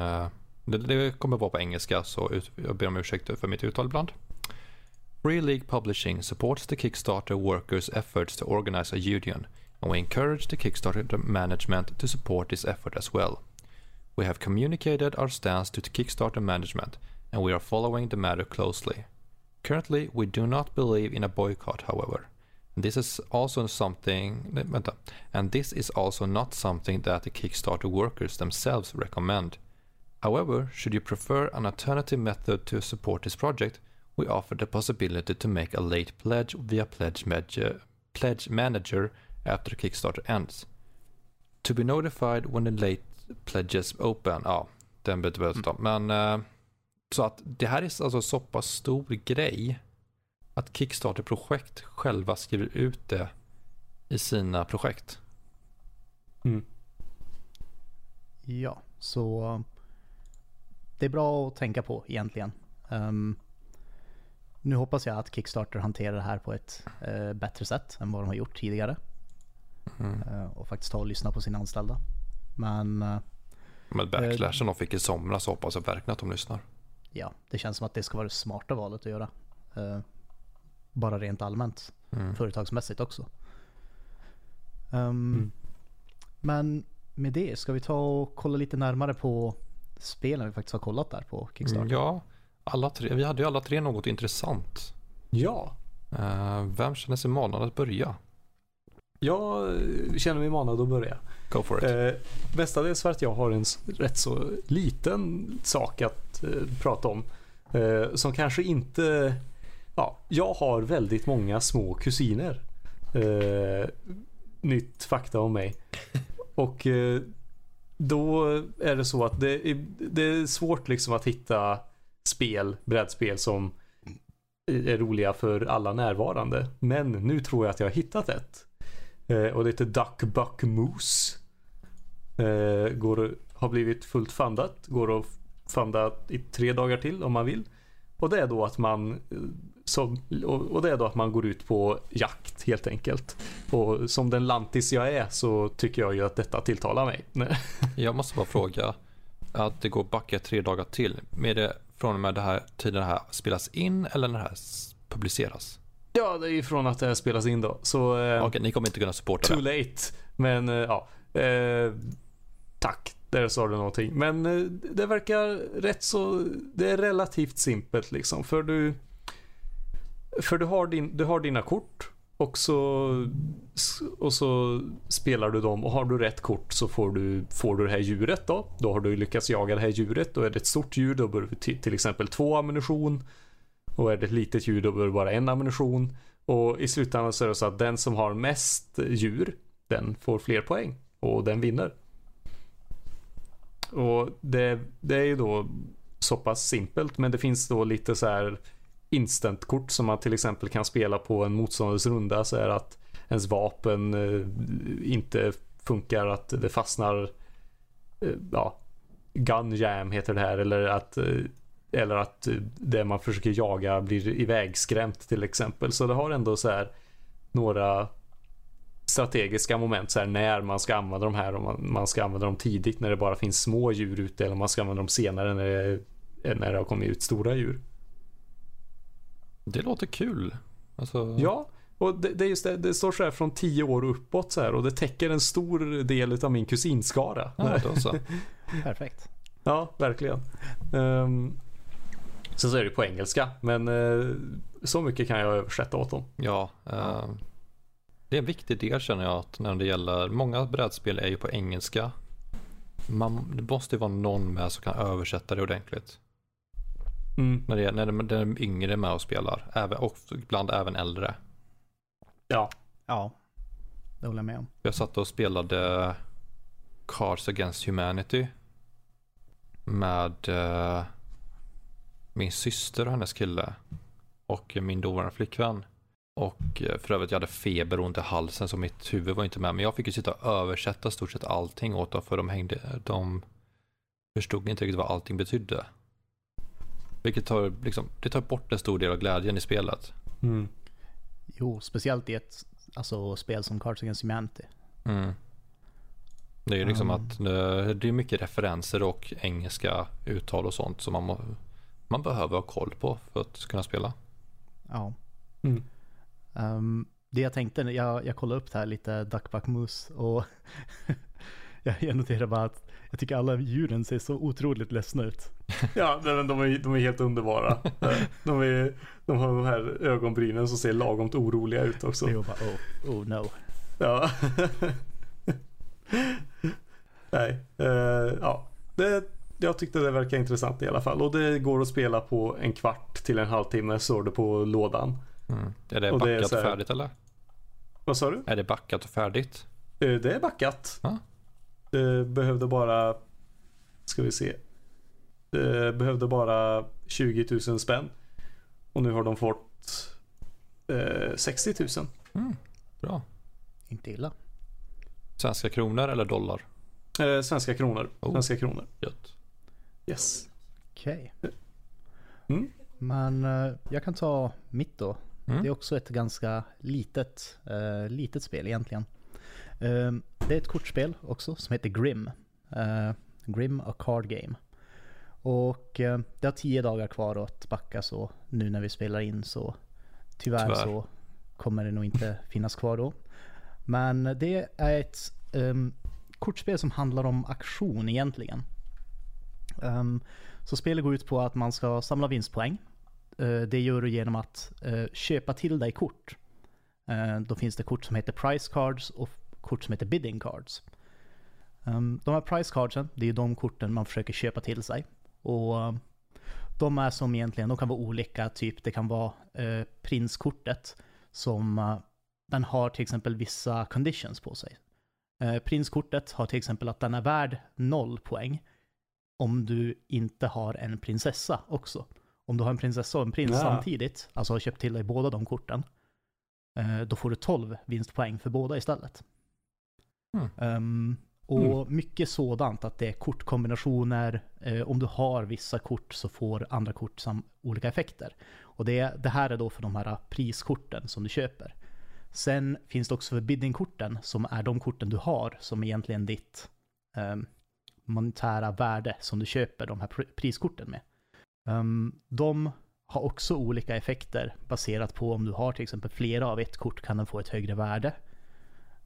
det, det kommer vara på engelska så ut, jag ber om ursäkt för mitt uttal ibland. Free League Publishing supports the Kickstarter workers efforts to organize a union and we encourage the Kickstarter management to support this effort as well. We have communicated our stance to Kickstarter management and we are following the matter closely. Currently, we do not believe in a boycott, however. This is also something. And this is also not something that the Kickstarter workers themselves recommend. However, should you prefer an alternative method to support this project, we offer the possibility to make a late pledge via Pledge, Manager- pledge Manager after Kickstarter ends. To be notified when the late pledges open. Ja, den behöver vi inte ta. Men eh, så att det här är alltså så pass stor grej att Kickstarter-projekt själva skriver ut det i sina projekt. Mm. Ja, så det är bra att tänka på egentligen. Ehm, nu hoppas jag att Kickstarter hanterar det här på ett eh, bättre sätt än vad de har gjort tidigare. Mm. eh, och faktiskt ta och lyssna på sina anställda. Men eh, Men backlashen de fick i somras hoppas jag verkligen att de lyssnar. ja, det känns som att det ska vara det smarta valet att göra. Eh, bara rent allmänt, Mm. företagsmässigt också. Ehm, Mm. Men med det, ska vi ta och kolla lite närmare på spelen vi faktiskt har kollat där på Kickstarter? Ja, alla tre, vi hade ju alla tre något intressant. Ja, Eh, vem känner sig manad att börja? jag eh, känner mig manad att börja. Go for it. Eh, mestadels för att jag har en rätt så liten sak att eh, prata om. Eh, som kanske inte... Ja, jag har väldigt många små kusiner. Eh, nytt fakta om mig. Och eh, då är det så att det är, det är svårt liksom att hitta spel, brädspel som är roliga för alla närvarande. Men nu tror jag att jag har hittat ett. Eh, och det heter Duck Buck Moose. Eh, går, har blivit fullt fundat. Går att funda i tre dagar till om man vill. Och det är då att man eh, som, och, det är då att man går ut på jakt helt enkelt. Och som den lantis jag är så tycker jag ju att detta tilltalar mig. Jag måste bara fråga. Att det går backa tre dagar till. Är det från och med det här tiden det här spelas in eller när det här publiceras? ja, det är ju från att det här spelas in då. Så eh, Okej, ni kommer inte kunna supporta too det. late. Men eh, ja, eh, tack. Där sa du någonting. Men eh, det verkar rätt så, det är relativt simpelt liksom. För du, för du har, din, du har dina kort och så, och så spelar du dem och har du rätt kort så får du, får du det här djuret då. Då har du lyckats jaga det här djuret. Då är det ett stort djur, då behöver du till, till exempel två ammunition. Och är det ett litet djur, då behöver du bara en ammunition. Och i slutändan så är det så att den som har mest djur, den får fler poäng. Och den vinner. Och det, det är ju då så pass simpelt, men det finns då lite så här instantkort som man till exempel kan spela på en motståndares runda så är att ens vapen eh, inte funkar, att det fastnar eh, ja, gun jam heter det här eller att eh, eller att det man försöker jaga blir ivägskrämt till exempel. Så det har ändå så här några strategiska moment så här när man ska använda de här. Om man, man ska använda dem tidigt när det bara finns små djur ute eller om man ska använda dem senare när det, när det har kommit ut stora djur. Det låter kul. Alltså, Ja, och det, det är just det, det står så här från 10 år och uppåt så här och det täcker en stor del av min kusinskara. ja, då så. Perfekt. Ja, verkligen. Ehm, Sen så är det på engelska, men eh, så mycket kan jag översätta åt dem. Ja, eh, det är en viktig del känner jag att när det gäller, många brädspel är ju på engelska. Man, det måste ju vara någon med som kan översätta det ordentligt. Mm. När, det, är- när det- den yngre är med och spelar, även, och ibland även äldre. Ja. Ja, det håller jag med om. Jag satt och spelade Cards Against Humanity med eh, min syster och hennes kille och min dåvarande flickvän. Och eh, för övrigt jag hade feber och ont i halsen så mitt huvud var inte med. Men jag fick ju sitta och översätta stort sett allting åt dem för de hängde, de förstod inte riktigt vad allting betydde. Vilket tar, liksom, det tar bort en stor del av glädjen i spelet. Mm. Jo, speciellt i ett alltså, spel som Cards Against Humanity. Mm. Det är ju liksom Mm. att det, det är mycket referenser och engelska uttal och sånt som man, må, man behöver ha koll på för att kunna spela. Ja. Mm. Ehm, det jag tänkte, jag, jag kollade upp det här lite, Duckbuck Moose, och jag, noterar bara att jag tycker alla djuren ser så otroligt ledsna ut. Ja, men de är, de är helt underbara. De, är, de har de här ögonbrynen som ser lagomt oroliga ut också. Det är bara, oh, oh no. Ja. Nej, eh, ja. Det, jag tyckte det verkar intressant i alla fall. Och det går att spela på en kvart till en halvtimme står det på lådan. Mm. Är det Och det är backat så och här- färdigt eller? Vad sa du? Är det backat och färdigt? Eh, Det är backat. Ja. Det behövde bara, ska vi se. Det behövde bara 20 000 spänn. Och nu har de fått eh, 60 000. Mm. Bra. Inte illa. Svenska kronor eller dollar? Eh, svenska kronor. Oh. Svenska kronor. Gött. Yes. Okej. Mm. Men eh, jag kan ta mitt då. Mm. Det är också ett ganska litet, eh, litet spel egentligen. Eh, det är ett kortspel också som heter Grim. Eh, Grim A Card Game. Och eh, det har tio dagar kvar att backa så nu när vi spelar in så tyvärr, Tyvärr. så kommer det nog inte finnas kvar då. Men det är ett ehm, kortspel som handlar om aktion egentligen. Ehm, så spelet går ut på att man ska samla vinstpoäng. Eh, det gör du genom att eh, köpa till dig kort. Eh, då finns det kort som heter price cards och kort som heter bidding cards. Ehm, de här price cardsen, det är de korten man försöker köpa till sig. Och ehm, de är som egentligen, de kan vara olika, typ det kan vara prinskortet som den har till exempel vissa conditions på sig. Prinskortet har till exempel att den är värd noll poäng om du inte har en prinsessa också. Om du har en prinsessa och en prins Ja. samtidigt, alltså har köpt till dig båda de korten, eh, då får du 12 vinstpoäng för båda istället. Mm. Ehm, och mycket sådant, att det är kortkombinationer. Eh, om du har vissa kort så får andra kort sam- olika effekter. Och det, det här är då för de här priskorten som du köper. Sen finns det också för biddingkorten som är de korten du har som egentligen ditt ehm, monetära värde som du köper de här pr- priskorten med. Ehm, de har också olika effekter baserat på om du har till exempel flera av ett kort kan den få ett högre värde.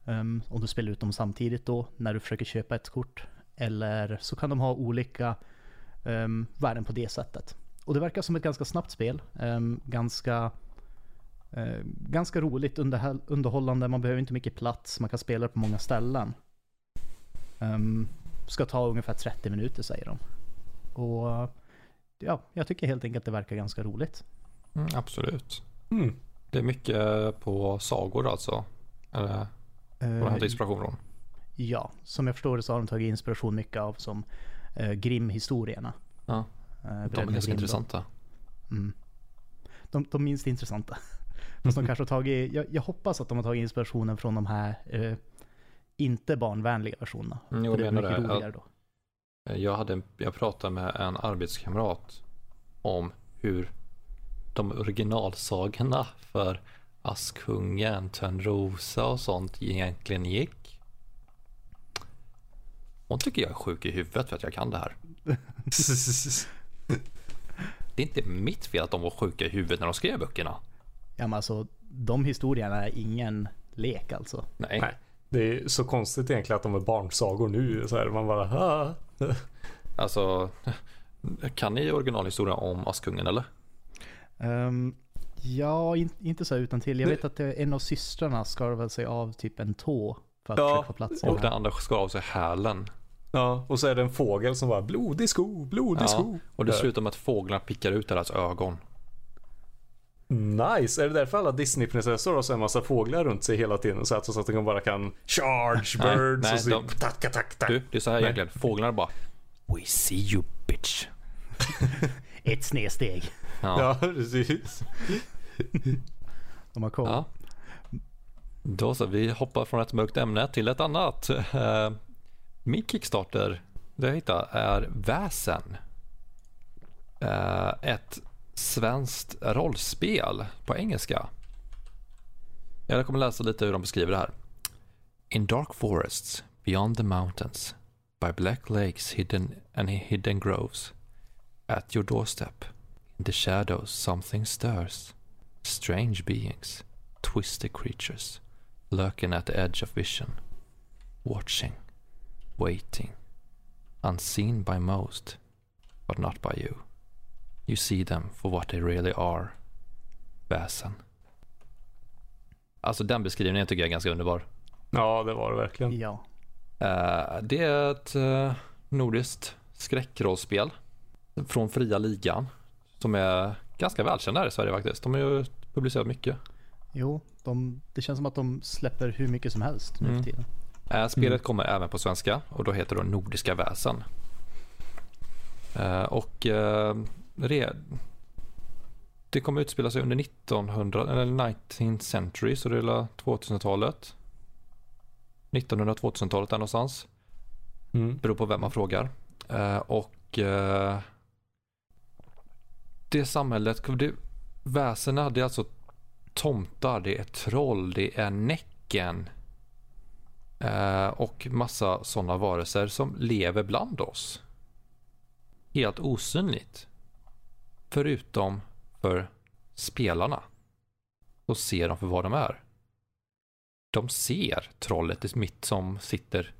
Ehm, om du spelar ut dem samtidigt då när du försöker köpa ett kort. Eller så kan de ha olika um, värden på det sättet. Och det verkar som ett ganska snabbt spel. Ganska, eh, ganska roligt, underhållande. Man behöver inte mycket plats. Man kan spela på många ställen. Ska ta ungefär 30 minuter säger de. Och ja, jag tycker helt enkelt det verkar ganska roligt. Mm, absolut. Mm. Det är mycket på sagor alltså. Eller vad de Eh, inspiration från. Ja, som jag förstår det så har de tagit inspiration mycket av som uh, Grimm-historierna. Ja, Eh, de är ganska intressanta. Mm. De, de minst intressanta. Fast de kanske har tagit, jag, jag hoppas att de har tagit inspirationen från de här eh, inte barnvänliga versionerna. Mm, För det är jag menar mycket det. roligare då. Jag, hade, jag pratade med en arbetskamrat om hur de originalsagorna för Askungen, Törnrosa och sånt egentligen gick. Hon tycker jag är sjuk i huvudet för att jag kan det här. Det är inte mitt fel att de var sjuka i huvudet när de skrev böckerna. Ja men alltså, de historierna är ingen lek alltså. Nej. Nej. Det är så konstigt egentligen att de är barnsagor nu. Så här, man bara, ah. Alltså, Kan ni originalhistorien om Askungen eller? Um, ja, in, inte så utan till. Jag vet att det, en av systrarna skarvade sig av typ en tå för att Ja, försöka få plats i Och den här. andra skar av sig hälen. Ja, och så är det en fågel som bara blodig sko, blodig Ja, sko. Och det slutar med att fåglarna pickar ut deras ögon. Nice! Är det därför alla Disney-prinsessor har så en massa fåglar runt sig hela tiden? Så att, så att de bara kan charge Nej, birds nej, och så de- tack, tack, tack. Du, det är så här Nej. egentligen. Fåglarna bara We see you bitch. Ett snedsteg. Ja. Ja, precis. De har koll. Ja. Då så, vi hoppar från ett mörkt ämne till ett annat. Eh, Min Kickstarter, det jag hittade, är Väsen. Eh, Ett svenskt rollspel på engelska. Jag kommer läsa lite hur de beskriver det här. In dark forests, beyond the mountains, by black lakes hidden and hidden groves, at your doorstep, in the shadows something stirs. Strange beings, twisted creatures, lurking at the edge of vision, watching, waiting, unseen by most, but not by you. You see them for what they really are. Väsen. Alltså den beskrivningen tycker jag är ganska underbar. Ja, det var det verkligen. Ja. Eh, det är ett uh, nordiskt skräckrollspel från Fria Ligan som är ganska välkända här i Sverige faktiskt. De har ju publicerat mycket. Jo, de, det känns som att de släpper hur mycket som helst nu Mm. för tiden. Eh, spelet kommer även på svenska och då heter det Nordiska väsen. Och det kommer utspela sig under 1900, eller 19th century, så det är väl 2000-talet. 1900-2000-talet där någonstans. Mm. Beror på vem man frågar. Eh, och eh, det samhället, det, väsena, det är alltså tomtar, det är troll, det är Näcken. Eh, och massa sådana varelser som lever bland oss. Helt osynligt. Förutom för spelarna. Så ser de för vad de är. De ser trollet mitt som sitter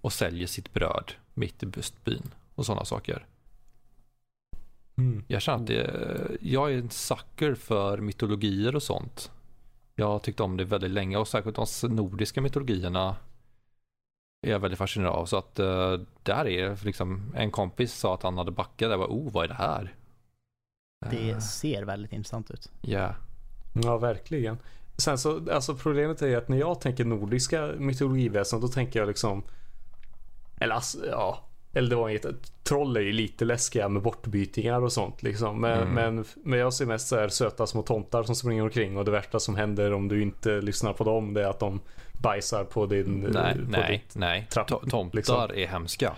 och säljer sitt bröd mitt i byn och sådana saker. Mm. Jag känner att det, jag är en sucker för mytologier och sånt. Jag har tyckt om det väldigt länge och särskilt de nordiska mytologierna är jag väldigt fascinerad av. Så att uh, där är liksom en kompis sa att han hade backat. Jag var oh vad är det här? Det Eh, ser väldigt intressant ut. Ja, Ja, verkligen. Sen så, alltså problemet är att när jag tänker nordiska mytologiväsen då tänker jag liksom Eller alltså, ja Eller det var inget, troll är ju lite läskiga med bortbytingar och sånt liksom. Men, Mm. men, men jag ser mest så här söta små tomtar som springer omkring och det värsta som händer om du inte lyssnar på dem det är att de bajsar på din nej, på nej, nej. trapp, Tomtar liksom. är hemska.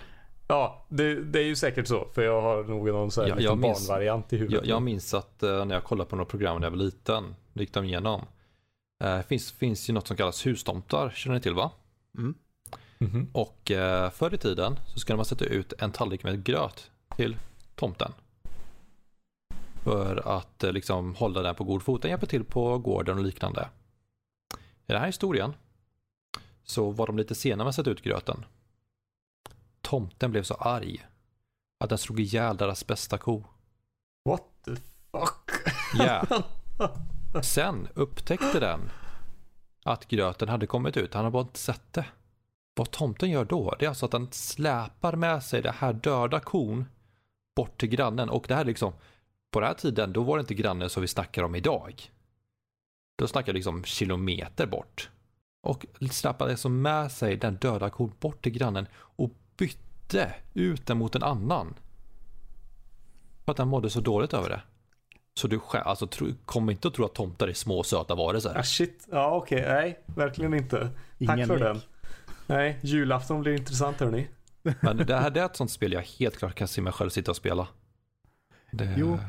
Ja, det, det är ju säkert så. För jag har nog någon så här Ja, liten jag minns- barnvariant i huvudet. Jag, jag minns att eh, när jag kollade på något program när jag var liten, det gick de igenom. Eh, finns, finns ju något som kallas hustomtar, känner ni till va? Mm. Mhm. Och eh, förr i tiden så skulle man sätta ut en tallrik med gröt till tomten. För att eh, liksom hålla den på god fot. Den hjälper till på gården och liknande. I den här historien så var de lite sena med att sätta ut gröten. Tomten blev så arg att den slog ihjäl deras bästa ko. What the fuck? Ja. Sen upptäckte den att gröten hade kommit ut. Han hade bara inte sett det. Vad tomten gör då, det är alltså att den släpar med sig det här döda kon bort till grannen. Och det här liksom, på den här tiden, då var det inte grannen som vi snackar om idag. Då snackar vi liksom kilometer bort. Och släpade alltså med sig den döda kon bort till grannen och bytte ut den mot en annan. För att den mådde så dåligt över det. Så du själv, alltså tro, kom inte att tro att tomtar är små söta varelser. Ah shit. Ja okej, nej. Verkligen inte. Tack Ingen för lek. den. Nej, julafton blir intressant hörni. Men det här det är ett sånt spel jag helt klart kan se mig själv sitta och spela. Det, Jo.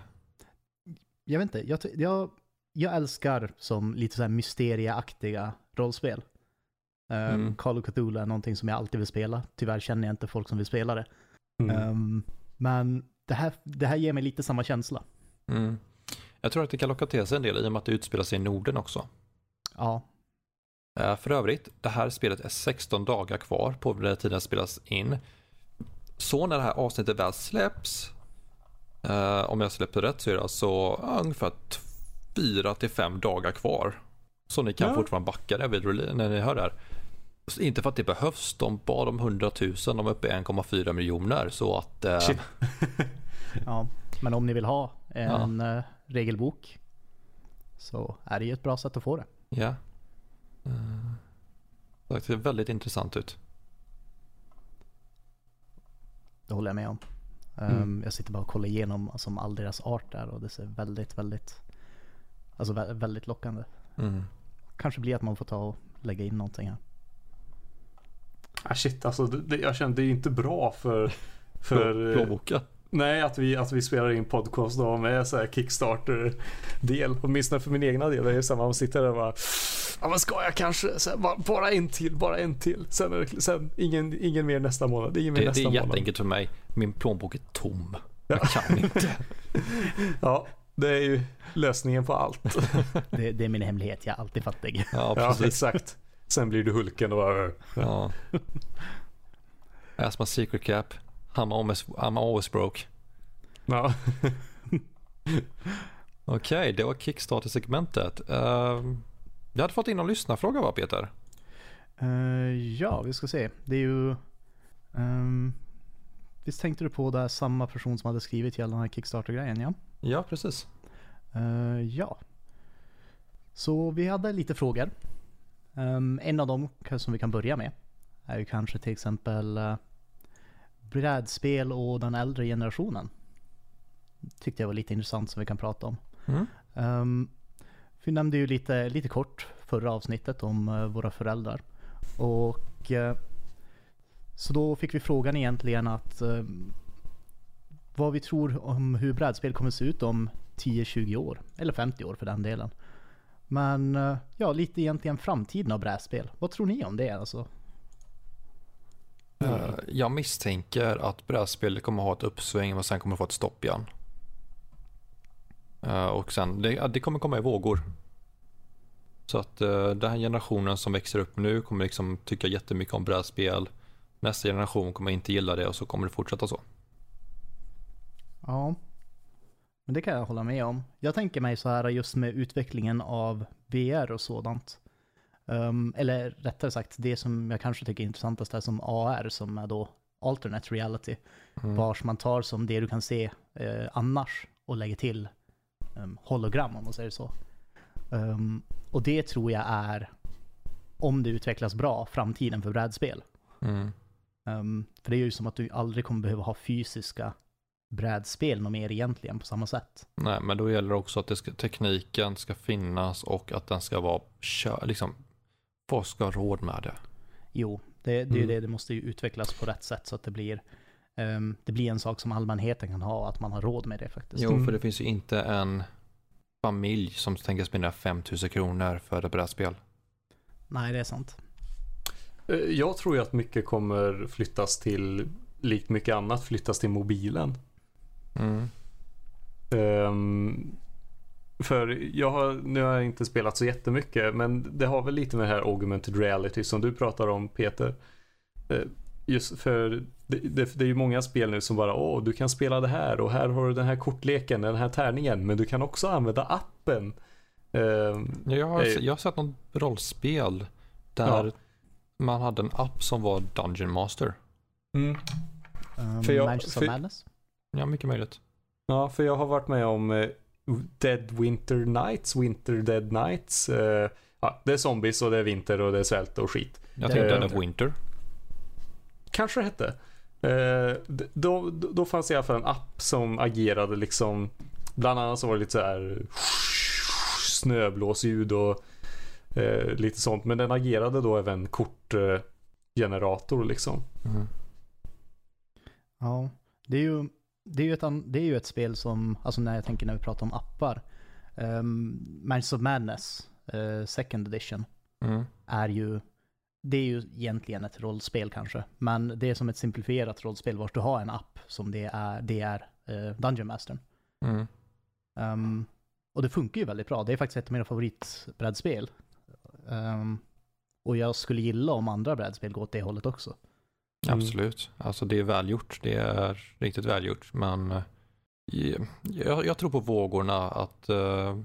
Jag vet inte, jag, jag, jag älskar som lite så här mysterieaktiga rollspel. Um, Mm. Call of Cthulhu är någonting som jag alltid vill spela. Tyvärr känner jag inte folk som vill spela det. Mm. Ehm, men det här, det här ger mig lite samma känsla. Mm. Jag tror att det kan locka till sig en del i och med att det utspelar sig i Norden också. Ja, Eh, För övrigt, det här spelet är 16 dagar kvar på den tiden det spelas in. Så när det här avsnittet väl släpps Eh, om jag släpper rätt så är det alltså ungefär 4 till 5 dagar kvar. Så ni kan Ja. fortfarande backa det vid när ni hör det här. Så inte för att det behövs, de bad om 100 000, de är uppe i 1,4 miljoner. Så att eh. Ja, men om ni vill ha en eh, regelbok så är det ju ett bra sätt att få det. ja. Eh, det ser väldigt intressant ut. Det håller jag med om. Mm. Um, jag sitter bara och kollar igenom alltså, all deras art där och det ser väldigt, väldigt, alltså vä- väldigt lockande. Mm. Kanske blir att man får ta och lägga in någonting här. Ah, shit, alltså det, det, jag känner det är ju inte bra för... för eh, Plånboken. nej, att vi, att vi spelar in podcast då med så här Kickstarter-del. Åtminstone för min egna del. Det är så här, man sitter där och bara... Ja men ska jag kanske? Så här, bara, bara en till, bara en till. Sen, är det, sen ingen, ingen mer nästa månad. Ingen mer Det, det nästa är månad. jätteenkelt för mig. Min plånbok är tom. Jag kan inte. Ja, det är ju lösningen på allt. Det, det är min hemlighet, jag är alltid fattig. Ja, Ja, precis. exakt. Sen blir du Hulken och bara... Ja. As my secret cap. I'm always, I'm always broke. Ja. Okej, det var Kickstarter-segmentet. Uh, jag hade fått in en lyssnarfråga va Peter? Eh, ja, vi ska se. Det är ju... ehm, visst tänkte du på det här samma person som hade skrivit hela den här Kickstarter-grejen, ja? Ja, precis. Eh, ja. Så vi hade lite frågor. Ehm, en av dem som vi kan börja med är ju kanske till exempel uh, brädspel och den äldre generationen. Tyckte jag var lite intressant som vi kan prata om. Mm. Um, vi nämnde ju lite, lite kort förra avsnittet om eh, våra föräldrar. Och eh, så då fick vi frågan egentligen att eh, vad vi tror om hur brädspel kommer se ut om 10-20 år. Eller 50 år för den delen. Men eh, ja, lite egentligen framtiden av brädspel. Vad tror ni om det alltså? Eh, jag misstänker att brädspel kommer ha ett uppsving och sen kommer få ett stopp igen. Eh, och sen, det, det kommer komma i vågor. Så att den här generationen som växer upp nu kommer liksom tycka jättemycket om brädspel. Nästa generation kommer inte gilla det och så kommer det fortsätta så. Ja, men det kan jag hålla med om. Jag tänker mig så här just med utvecklingen av VR och sådant. Ehm, eller rättare sagt, det som jag kanske tycker är intressantast är som AR, som är då alternate reality. Mm. Vars man tar som det du kan se eh, annars och lägger till um, hologram om man säger så. Ehm, och det tror jag är, om det utvecklas bra, framtiden för brädspel. Mm. Ehm, för det är ju som att du aldrig kommer behöva ha fysiska brädspel något mer egentligen på samma sätt. Nej, men då gäller det också att det ska, tekniken ska finnas och att den ska vara liksom, folk ska ha råd med det. Jo, det, det är ju Mm. det, det måste ju utvecklas på rätt sätt så att det blir, ehm, det blir en sak som allmänheten kan ha, att man har råd med det faktiskt. Jo, Mm. för det finns ju inte en familj som tänker spendera 5000 kronor för ett brädspel. Nej, det är sant. Eh, Jag tror ju att mycket kommer flyttas till, likt mycket annat, flyttas till mobilen. Mm. Ehm, för jag har, nu har jag inte spelat så jättemycket, men det har väl lite med det här augmented reality som du pratar om Peter. Eh, Just för det, det, det är ju många spel nu som bara, åh, du kan spela det här och här har du den här kortleken, den här tärningen, men du kan också använda appen. Ehm, Jag, har, Eh. jag har sett något rollspel där Ja. man hade en app som var Dungeon Master. mm. Um, För jag- för- of Madness? Ja, mycket möjligt. Ja, för jag har varit med om eh, Dead Winter Nights, Winter Dead Nights. Eh, ja, det är zombies och det är vinter och det är svält och skit. Jag tänkte Eh. är Winter. Kanske det hette. Eh, då, då, då fanns det i alla fall en app som agerade liksom, bland annat så var det lite så här snöblåsljud och eh, lite sånt. Men den agerade då även kortgenerator liksom. Mm. Ja, det är ju, det är ju, ett, det är ju ett spel som, alltså när jag tänker när vi pratar om appar, um, Mansions of Madness, eh, second edition, Mm. är ju, det är ju egentligen ett rollspel kanske, men det är som ett simplifierat rollspel vars du har en app som det är, det är eh, Dungeon Mastern. Mm. Ehm, och det funkar ju väldigt bra, det är faktiskt ett av mina favoritbrädspel. Ehm, och jag skulle gilla om andra brädspel går åt det hållet också. Mm. Absolut. Alltså det är välgjort. Det är riktigt välgjort. Men eh, Jag, jag tror på vågorna att uh,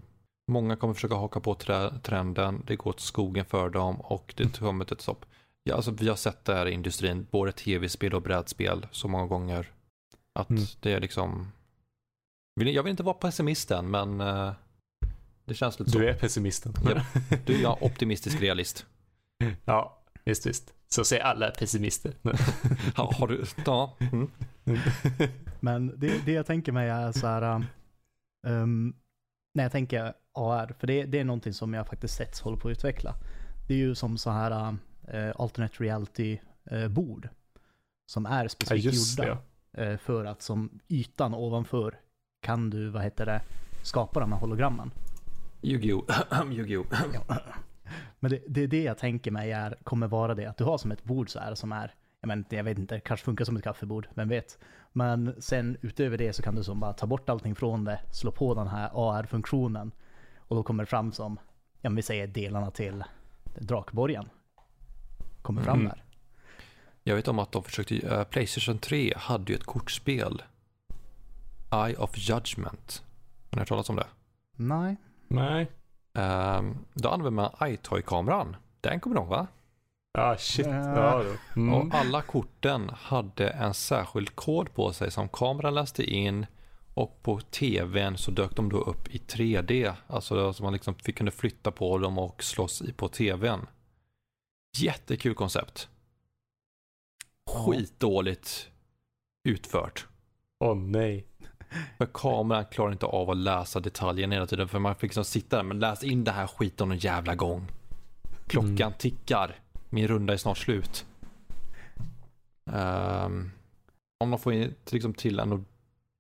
många kommer försöka haka på trenden. Det går åt skogen för dem och det kommer ett stopp. Ja, alltså, vi har sett det här i industrin, både tv-spel och brädspel så många gånger. Att mm. det är liksom... Jag vill inte vara pessimisten men uh, det känns lite så. Du är pessimisten. Ja, du är optimistisk realist. Ja, visst visst. Så säger alla pessimister. ja, har du, ja. Mm. Men det, det jag tänker mig är så här, um, när jag tänker AR, för det, det är någonting som jag faktiskt sett håller på att utveckla. Det är ju som så här uh, alternate reality uh, bord. Som är specifikt ja, gjorda. Uh, för att som ytan ovanför kan du, vad heter det, skapa de här hologrammen. Yu-Gi-Oh! Yu-Gi-Oh! Men det, det är det jag tänker mig är, kommer vara det, att du har som ett bord så här som är, jag, men, jag vet inte, kanske funkar som ett kaffebord, vem vet. Men sen utöver det så kan du som bara ta bort allting från det, slå på den här AR-funktionen och då kommer det fram som, ja men vi säger delarna till Drakborgen. Kommer fram mm. där. Jag vet om att de försökte, uh, Playstation 3 hade ju ett kortspel. Eye of Judgment. Har ni hört talas om det? Nej. Nej. Um, då använder man iToy-kameran. Den kommer du ihåg va? Ah shit. Ja, mm. Och alla korten hade en särskild kod på sig som kameran läste in och på tvn så dök de då upp i 3D. Alltså så man liksom fick, kunde flytta på dem och slåss i på tvn. Jättekul koncept. Skitdåligt utfört. Åh oh, nej. För kameran klarar inte av att läsa detaljerna hela tiden. För man fick liksom sitta där, men läs in det här skiten någon jävla gång. Klockan mm. tickar. Min runda är snart slut. Um, om de får in, liksom, till en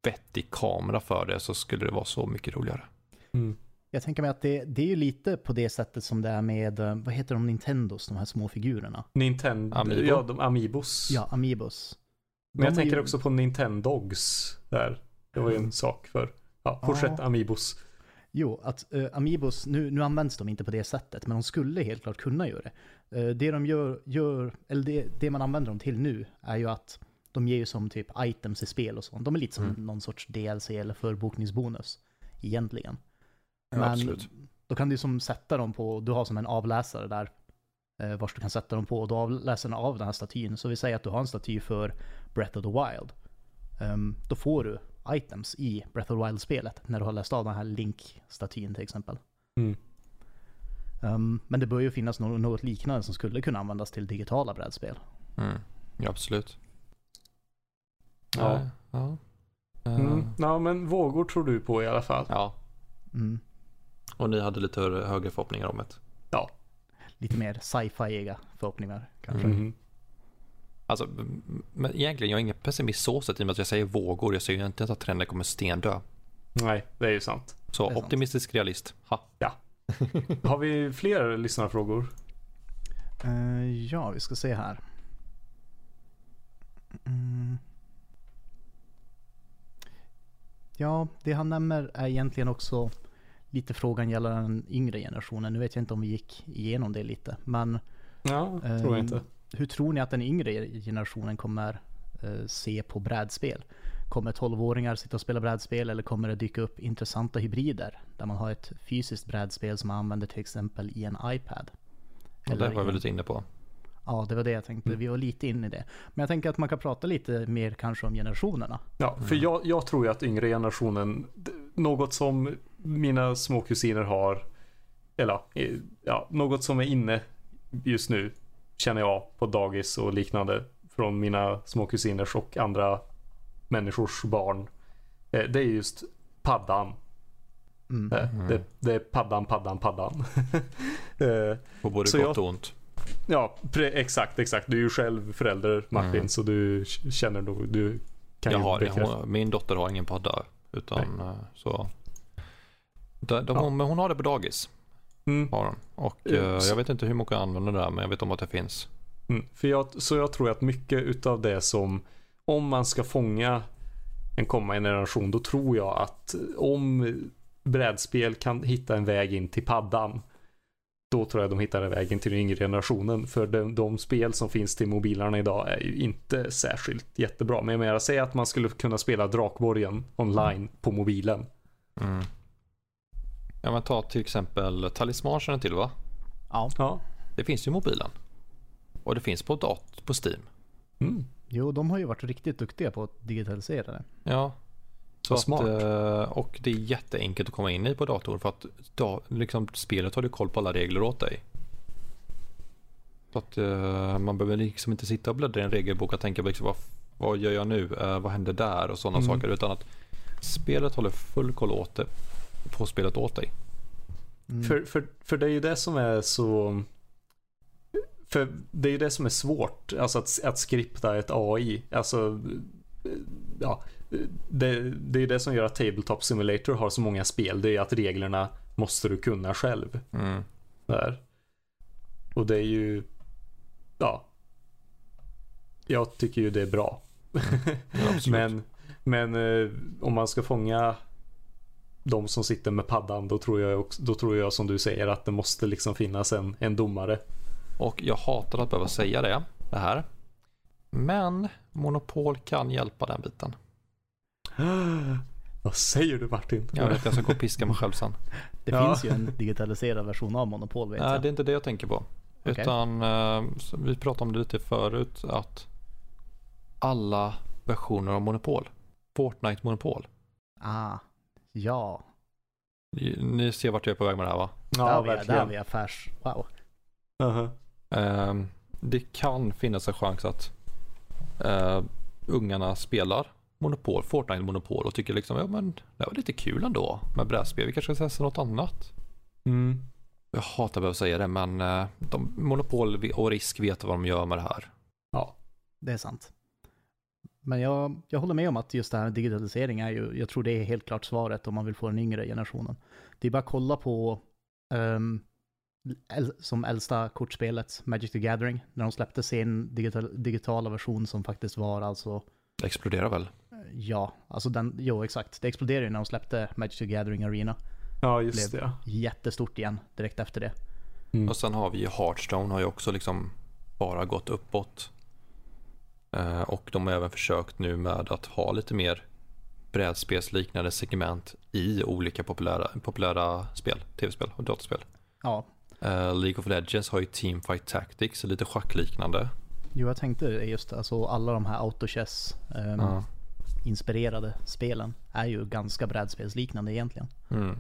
vettig kamera för det så skulle det vara så mycket roligare. Mm. Jag tänker mig att det, det är ju lite på det sättet som det är med, eh, vad heter de, Nintendos, de här små figurerna? Nintendo, Amiibo. ja, de Amiibos. Ja, Amiibos. Men jag tänker ju... också på Nintendogs där. Det var ju en mm. sak för, ja, fortsätt ja. Amiibos. Jo, att uh, Amiibos, nu, nu används de inte på det sättet, men de skulle helt klart kunna göra det. Uh, det de gör, gör eller det, det, man använder dem till nu, är ju att de ger ju som typ items i spel och sånt. De är lite som mm. någon sorts DLC eller förbokningsbonus, egentligen. Ja, men absolut. då kan du som sätta dem på, du har som en avläsare där, uh, vars du kan sätta dem på, och då avläser den av den här statyn. Så vi säger att du har en staty för Breath of the Wild. Um, då får du items i Breath of the Wild-spelet. När du har läst av den här Link-statyn till exempel. Mm. Um, men det bör ju finnas något, något, liknande som skulle kunna användas till digitala brädspel. Mm. Ja, absolut. Ja. Ja. Uh. Mm. ja, men vågor tror du på i alla fall. Ja. Mm. Och ni hade lite högre förhoppningar om det? Ja. Lite mer sci-fi-iga förhoppningar kanske. Mm. Alltså, men egentligen, jag är ingen pessimist så sett i och med att jag säger vågor. Jag säger inte att trenden kommer stendö. Nej, det är ju sant. Så optimistisk sant. realist. Ha. Ja. Har vi fler lyssnarfrågor? Uh, ja, vi ska se här. Mm. Ja, det han nämner är egentligen också lite frågan gällande den yngre generationen. Nu vet jag inte om vi gick igenom det lite, men... Ja, tror jag um, inte hur tror ni att den yngre generationen kommer eh, se på brädspel? Kommer 12-åringar sitta och spela brädspel eller kommer det dyka upp intressanta hybrider? Där man har ett fysiskt brädspel som man använder till exempel i en iPad. Eller det var vi lite inne på. Ja, det var det jag tänkte. Mm. Vi var lite inne i det. Men jag tänker att man kan prata lite mer kanske om generationerna. Ja, för mm. jag, jag tror ju att yngre generationen, något som mina små kusiner har, eller ja, något som är inne just nu, känner jag på dagis och liknande från mina små kusiners och andra människors barn. Eh, det är just paddan. Mm. Eh, det, det, är paddan, paddan, paddan. Eh, på både gott och ont. Ja, exakt, exakt. Du är ju själv förälder Martin, mm. så du känner nog, du kan jag har, hon, Min dotter har ingen padda, utan Nej. så. De, de, ja. Men hon har det på dagis. Mm. Har de. Och uh, jag vet inte hur många använder det där, men jag vet om att det finns. Mm. För jag, så jag tror att mycket utav det som, om man ska fånga en kommande generation, då tror jag att om brädspel kan hitta en väg in till paddan då tror jag de hittade vägen till den yngre generationen. För de, de spel som finns till mobilerna idag är ju inte särskilt jättebra. Men jag menar, säg att man skulle kunna spela Drakborgen online på mobilen. Mm. Ja men ta till exempel Talisman känner till va? Ja. Ja. Det finns ju i mobilen. Och det finns på dat på Steam. Mm. Jo, de har ju varit riktigt duktiga på att digitalisera det. Ja. Så att, smart. eh, och det är jätteenkelt att komma in i på datorn för att da, liksom, spelet har du koll på alla regler åt dig. Så att eh, man behöver liksom inte sitta och bläddra i en regelbok och tänka på liksom, vad, vad gör jag nu? Eh, vad händer där? Och sådana Mm. saker. Utan att spelet håller full koll åt det, på spelet åt dig. Mm. För, för, för det är ju det som är så... För det är ju det som är svårt, alltså att, att skripta ett AI. Alltså, ja. Det, det är ju det som gör att Tabletop Simulator har så många spel. Det är att reglerna måste du kunna själv. Mm. Där. Och det är ju, ja. Jag tycker ju det är bra. Ja, absolut. men men eh, om man ska fånga de som sitter med paddan då tror jag, också, då tror jag som du säger att det måste liksom finnas en, en domare. Och jag hatar att behöva säga det, det här. Men Monopol kan hjälpa den biten. Vad säger du Martin? Jag vet, jag ska gå och piska mig själv sen. Det Ja. finns ju en digitaliserad version av Monopol vet Nej, jag. det är inte det jag tänker på. Okej. Utan eh, vi pratade om det lite förut att alla versioner av Monopol, Fortnite Monopol. Ah, ja. Ni- Ni ser vart jag är på väg med det här va? där, Ja, har vi, där har verkligen. vi affärs... Wow. Uh-huh. Ehm, det kan finnas en chans att eh, ungarna spelar Monopol, Fortnite Monopol och tycker liksom ja men det var lite kul ändå med brädspel. Vi kanske ska testa något annat. Mm. Jag hatar att behöva säga det men eh, de, Monopol och Risk vet vad de gör med det här. Ja. Det är sant. Men jag, jag håller med om att just det här med digitalisering är ju, jag tror det är helt klart svaret om man vill få den yngre generationen. Det är bara att kolla på, äl- som äldsta kortspelet, Magic the Gathering, när de släppte sin digital, digitala version som faktiskt var alltså, Det exploderar väl? ja, alltså den, jo exakt, det exploderade ju när de släppte Magic the Gathering Arena. ja, just Blev- det. Jättestort igen direkt efter det. Mm. Och sen har vi ju Hearthstone har ju också liksom bara gått uppåt. Eh, och de har även försökt nu med att ha lite mer brädspelsliknande segment i olika populära, populära spel, tv-spel och dataspel. Ja, Eh, League of Legends har ju Teamfight Tactics, lite schackliknande. jo jag tänkte just, alltså alla de här autochess ehm, Ja. inspirerade spelen är ju ganska brädspelsliknande egentligen. Mm.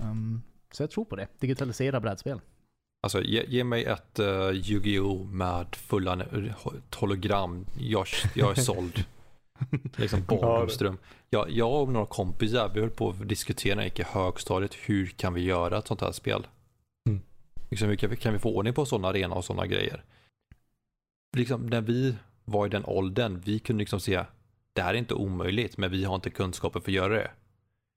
Um, så jag tror på det. Digitalisera brädspel. Alltså ge, ge mig ett uh, Yu-Gi-Oh med fulla hologram. Jag, jag är såld. liksom barndomsdröm. Jag, jag och några kompisar, vi höll på att diskutera när jag gick i högstadiet. Hur kan vi göra ett sånt här spel? Mm. Liksom, hur kan vi, kan vi få ordning på sådana arena och sådana grejer? Liksom, när vi var i den åldern, vi kunde liksom se det här är inte omöjligt, men vi har inte kunskapen för att göra det.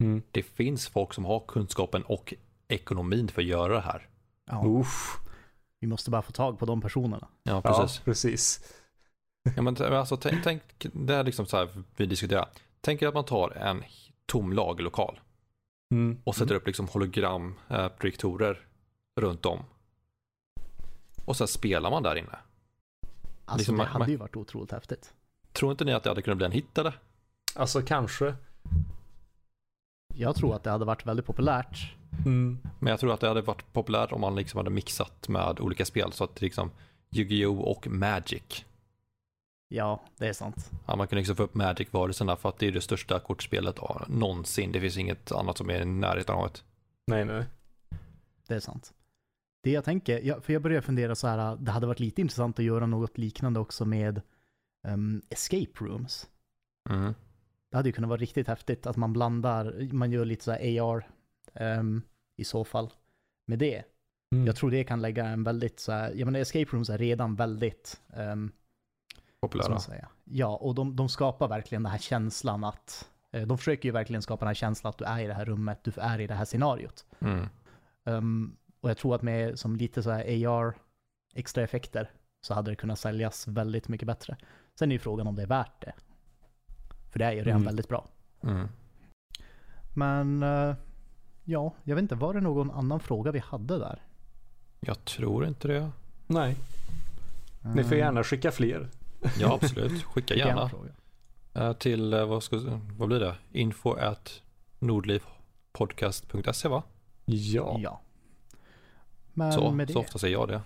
Mm. Det finns folk som har kunskapen och ekonomin för att göra det här. Ja, Uff. Vi måste bara få tag på de personerna. Ja, Ja, precis. precis. Ja, men alltså, tänk, tänk, det är liksom så här vi diskuterar. Tänk er att man tar en tom lagerlokal Mm. och sätter upp liksom hologramprojektorer runt om. Och sen spelar man där inne. Alltså Liksom det hade man- ju varit otroligt häftigt. Tror inte ni att det hade kunnat bli en hit eller? Alltså kanske. Jag tror att det hade varit väldigt populärt. Mm. Men jag tror att det hade varit populärt om man liksom hade mixat med olika spel. Så att liksom Yu-Gi-Oh och Magic. Ja, det är sant. Ja, man kan liksom få upp Magic-varelserna för att det är det största kortspelet någonsin. Det finns inget annat som är i närheten av det. Nej, nej. Det är sant. Det jag tänker, ja, för jag börjar fundera så här, det hade varit lite intressant att göra något liknande också med um, escape rooms. Mm. Det hade ju kunnat vara riktigt häftigt att man blandar, man gör lite så här AR ehm, i så fall med det. Mm. Jag tror det kan lägga en väldigt så här, jag menar escape rooms är redan väldigt, um, Populära. Ja, och de, de skapar verkligen den här känslan att, eh, de försöker ju verkligen skapa den här känslan att du är i det här rummet, du är i det här scenariot. Mm. Ehm, och jag tror att med som lite så här AR extra effekter så hade det kunnat säljas väldigt mycket bättre. Sen är ju frågan om det är värt det. För det är ju redan Mm. väldigt bra. Mm. Men eh, ja, jag vet inte, var det någon annan fråga vi hade där? Jag tror inte det. Nej, ni får gärna skicka fler. Ja, absolut. Skicka Gärna. Eh, Till, eh, vad, ska, vad blir det? Info at nordlivpodcast.se va? Ja. Ja. Men Så, med det, så ofta säger jag det.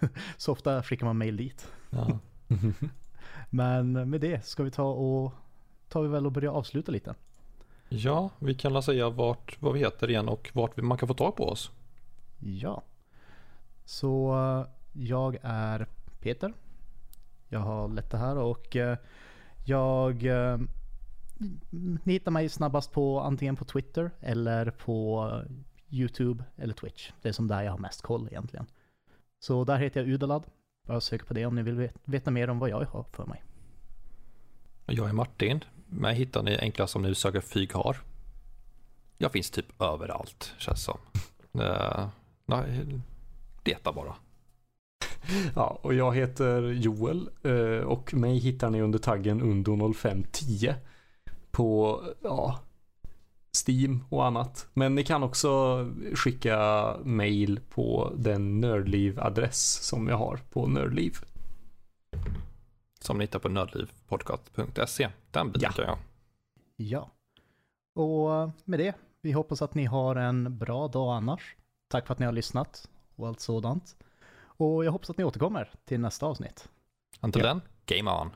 så ofta skickar man mail dit. Ja. Men med det ska vi ta och tar vi väl och börja avsluta lite. Ja, vi kan väl säga vart, vad vi heter igen och vart man kan få tag på oss. Ja. Så jag är Peter. Jag har lett det här och eh, jag... eh, Ni hittar mig snabbast på antingen på Twitter eller på YouTube eller Twitch. Det är som där jag har mest koll egentligen. Så där heter jag Udalad. Bara sök på det om ni vill vet- veta mer om vad jag har för mig. Jag är Martin. Mig hittar ni enklast om ni söker Fyghar. Jag finns typ överallt känns som. Uh, nej, leta bara. Ja, och jag heter Joel eh, och mig hittar ni under taggen Undo0510 på ja, Steam och annat. Men ni kan också skicka mail på den Nördliv-adress som jag har på Nördliv. Som ni hittar på nördlivpodcast.se. Den Ja. jag. Ja. Och med det, vi hoppas att ni har en bra dag annars. Tack för att ni har lyssnat och allt sådant. Och jag hoppas att ni återkommer till nästa avsnitt. Until Ja. then, game on.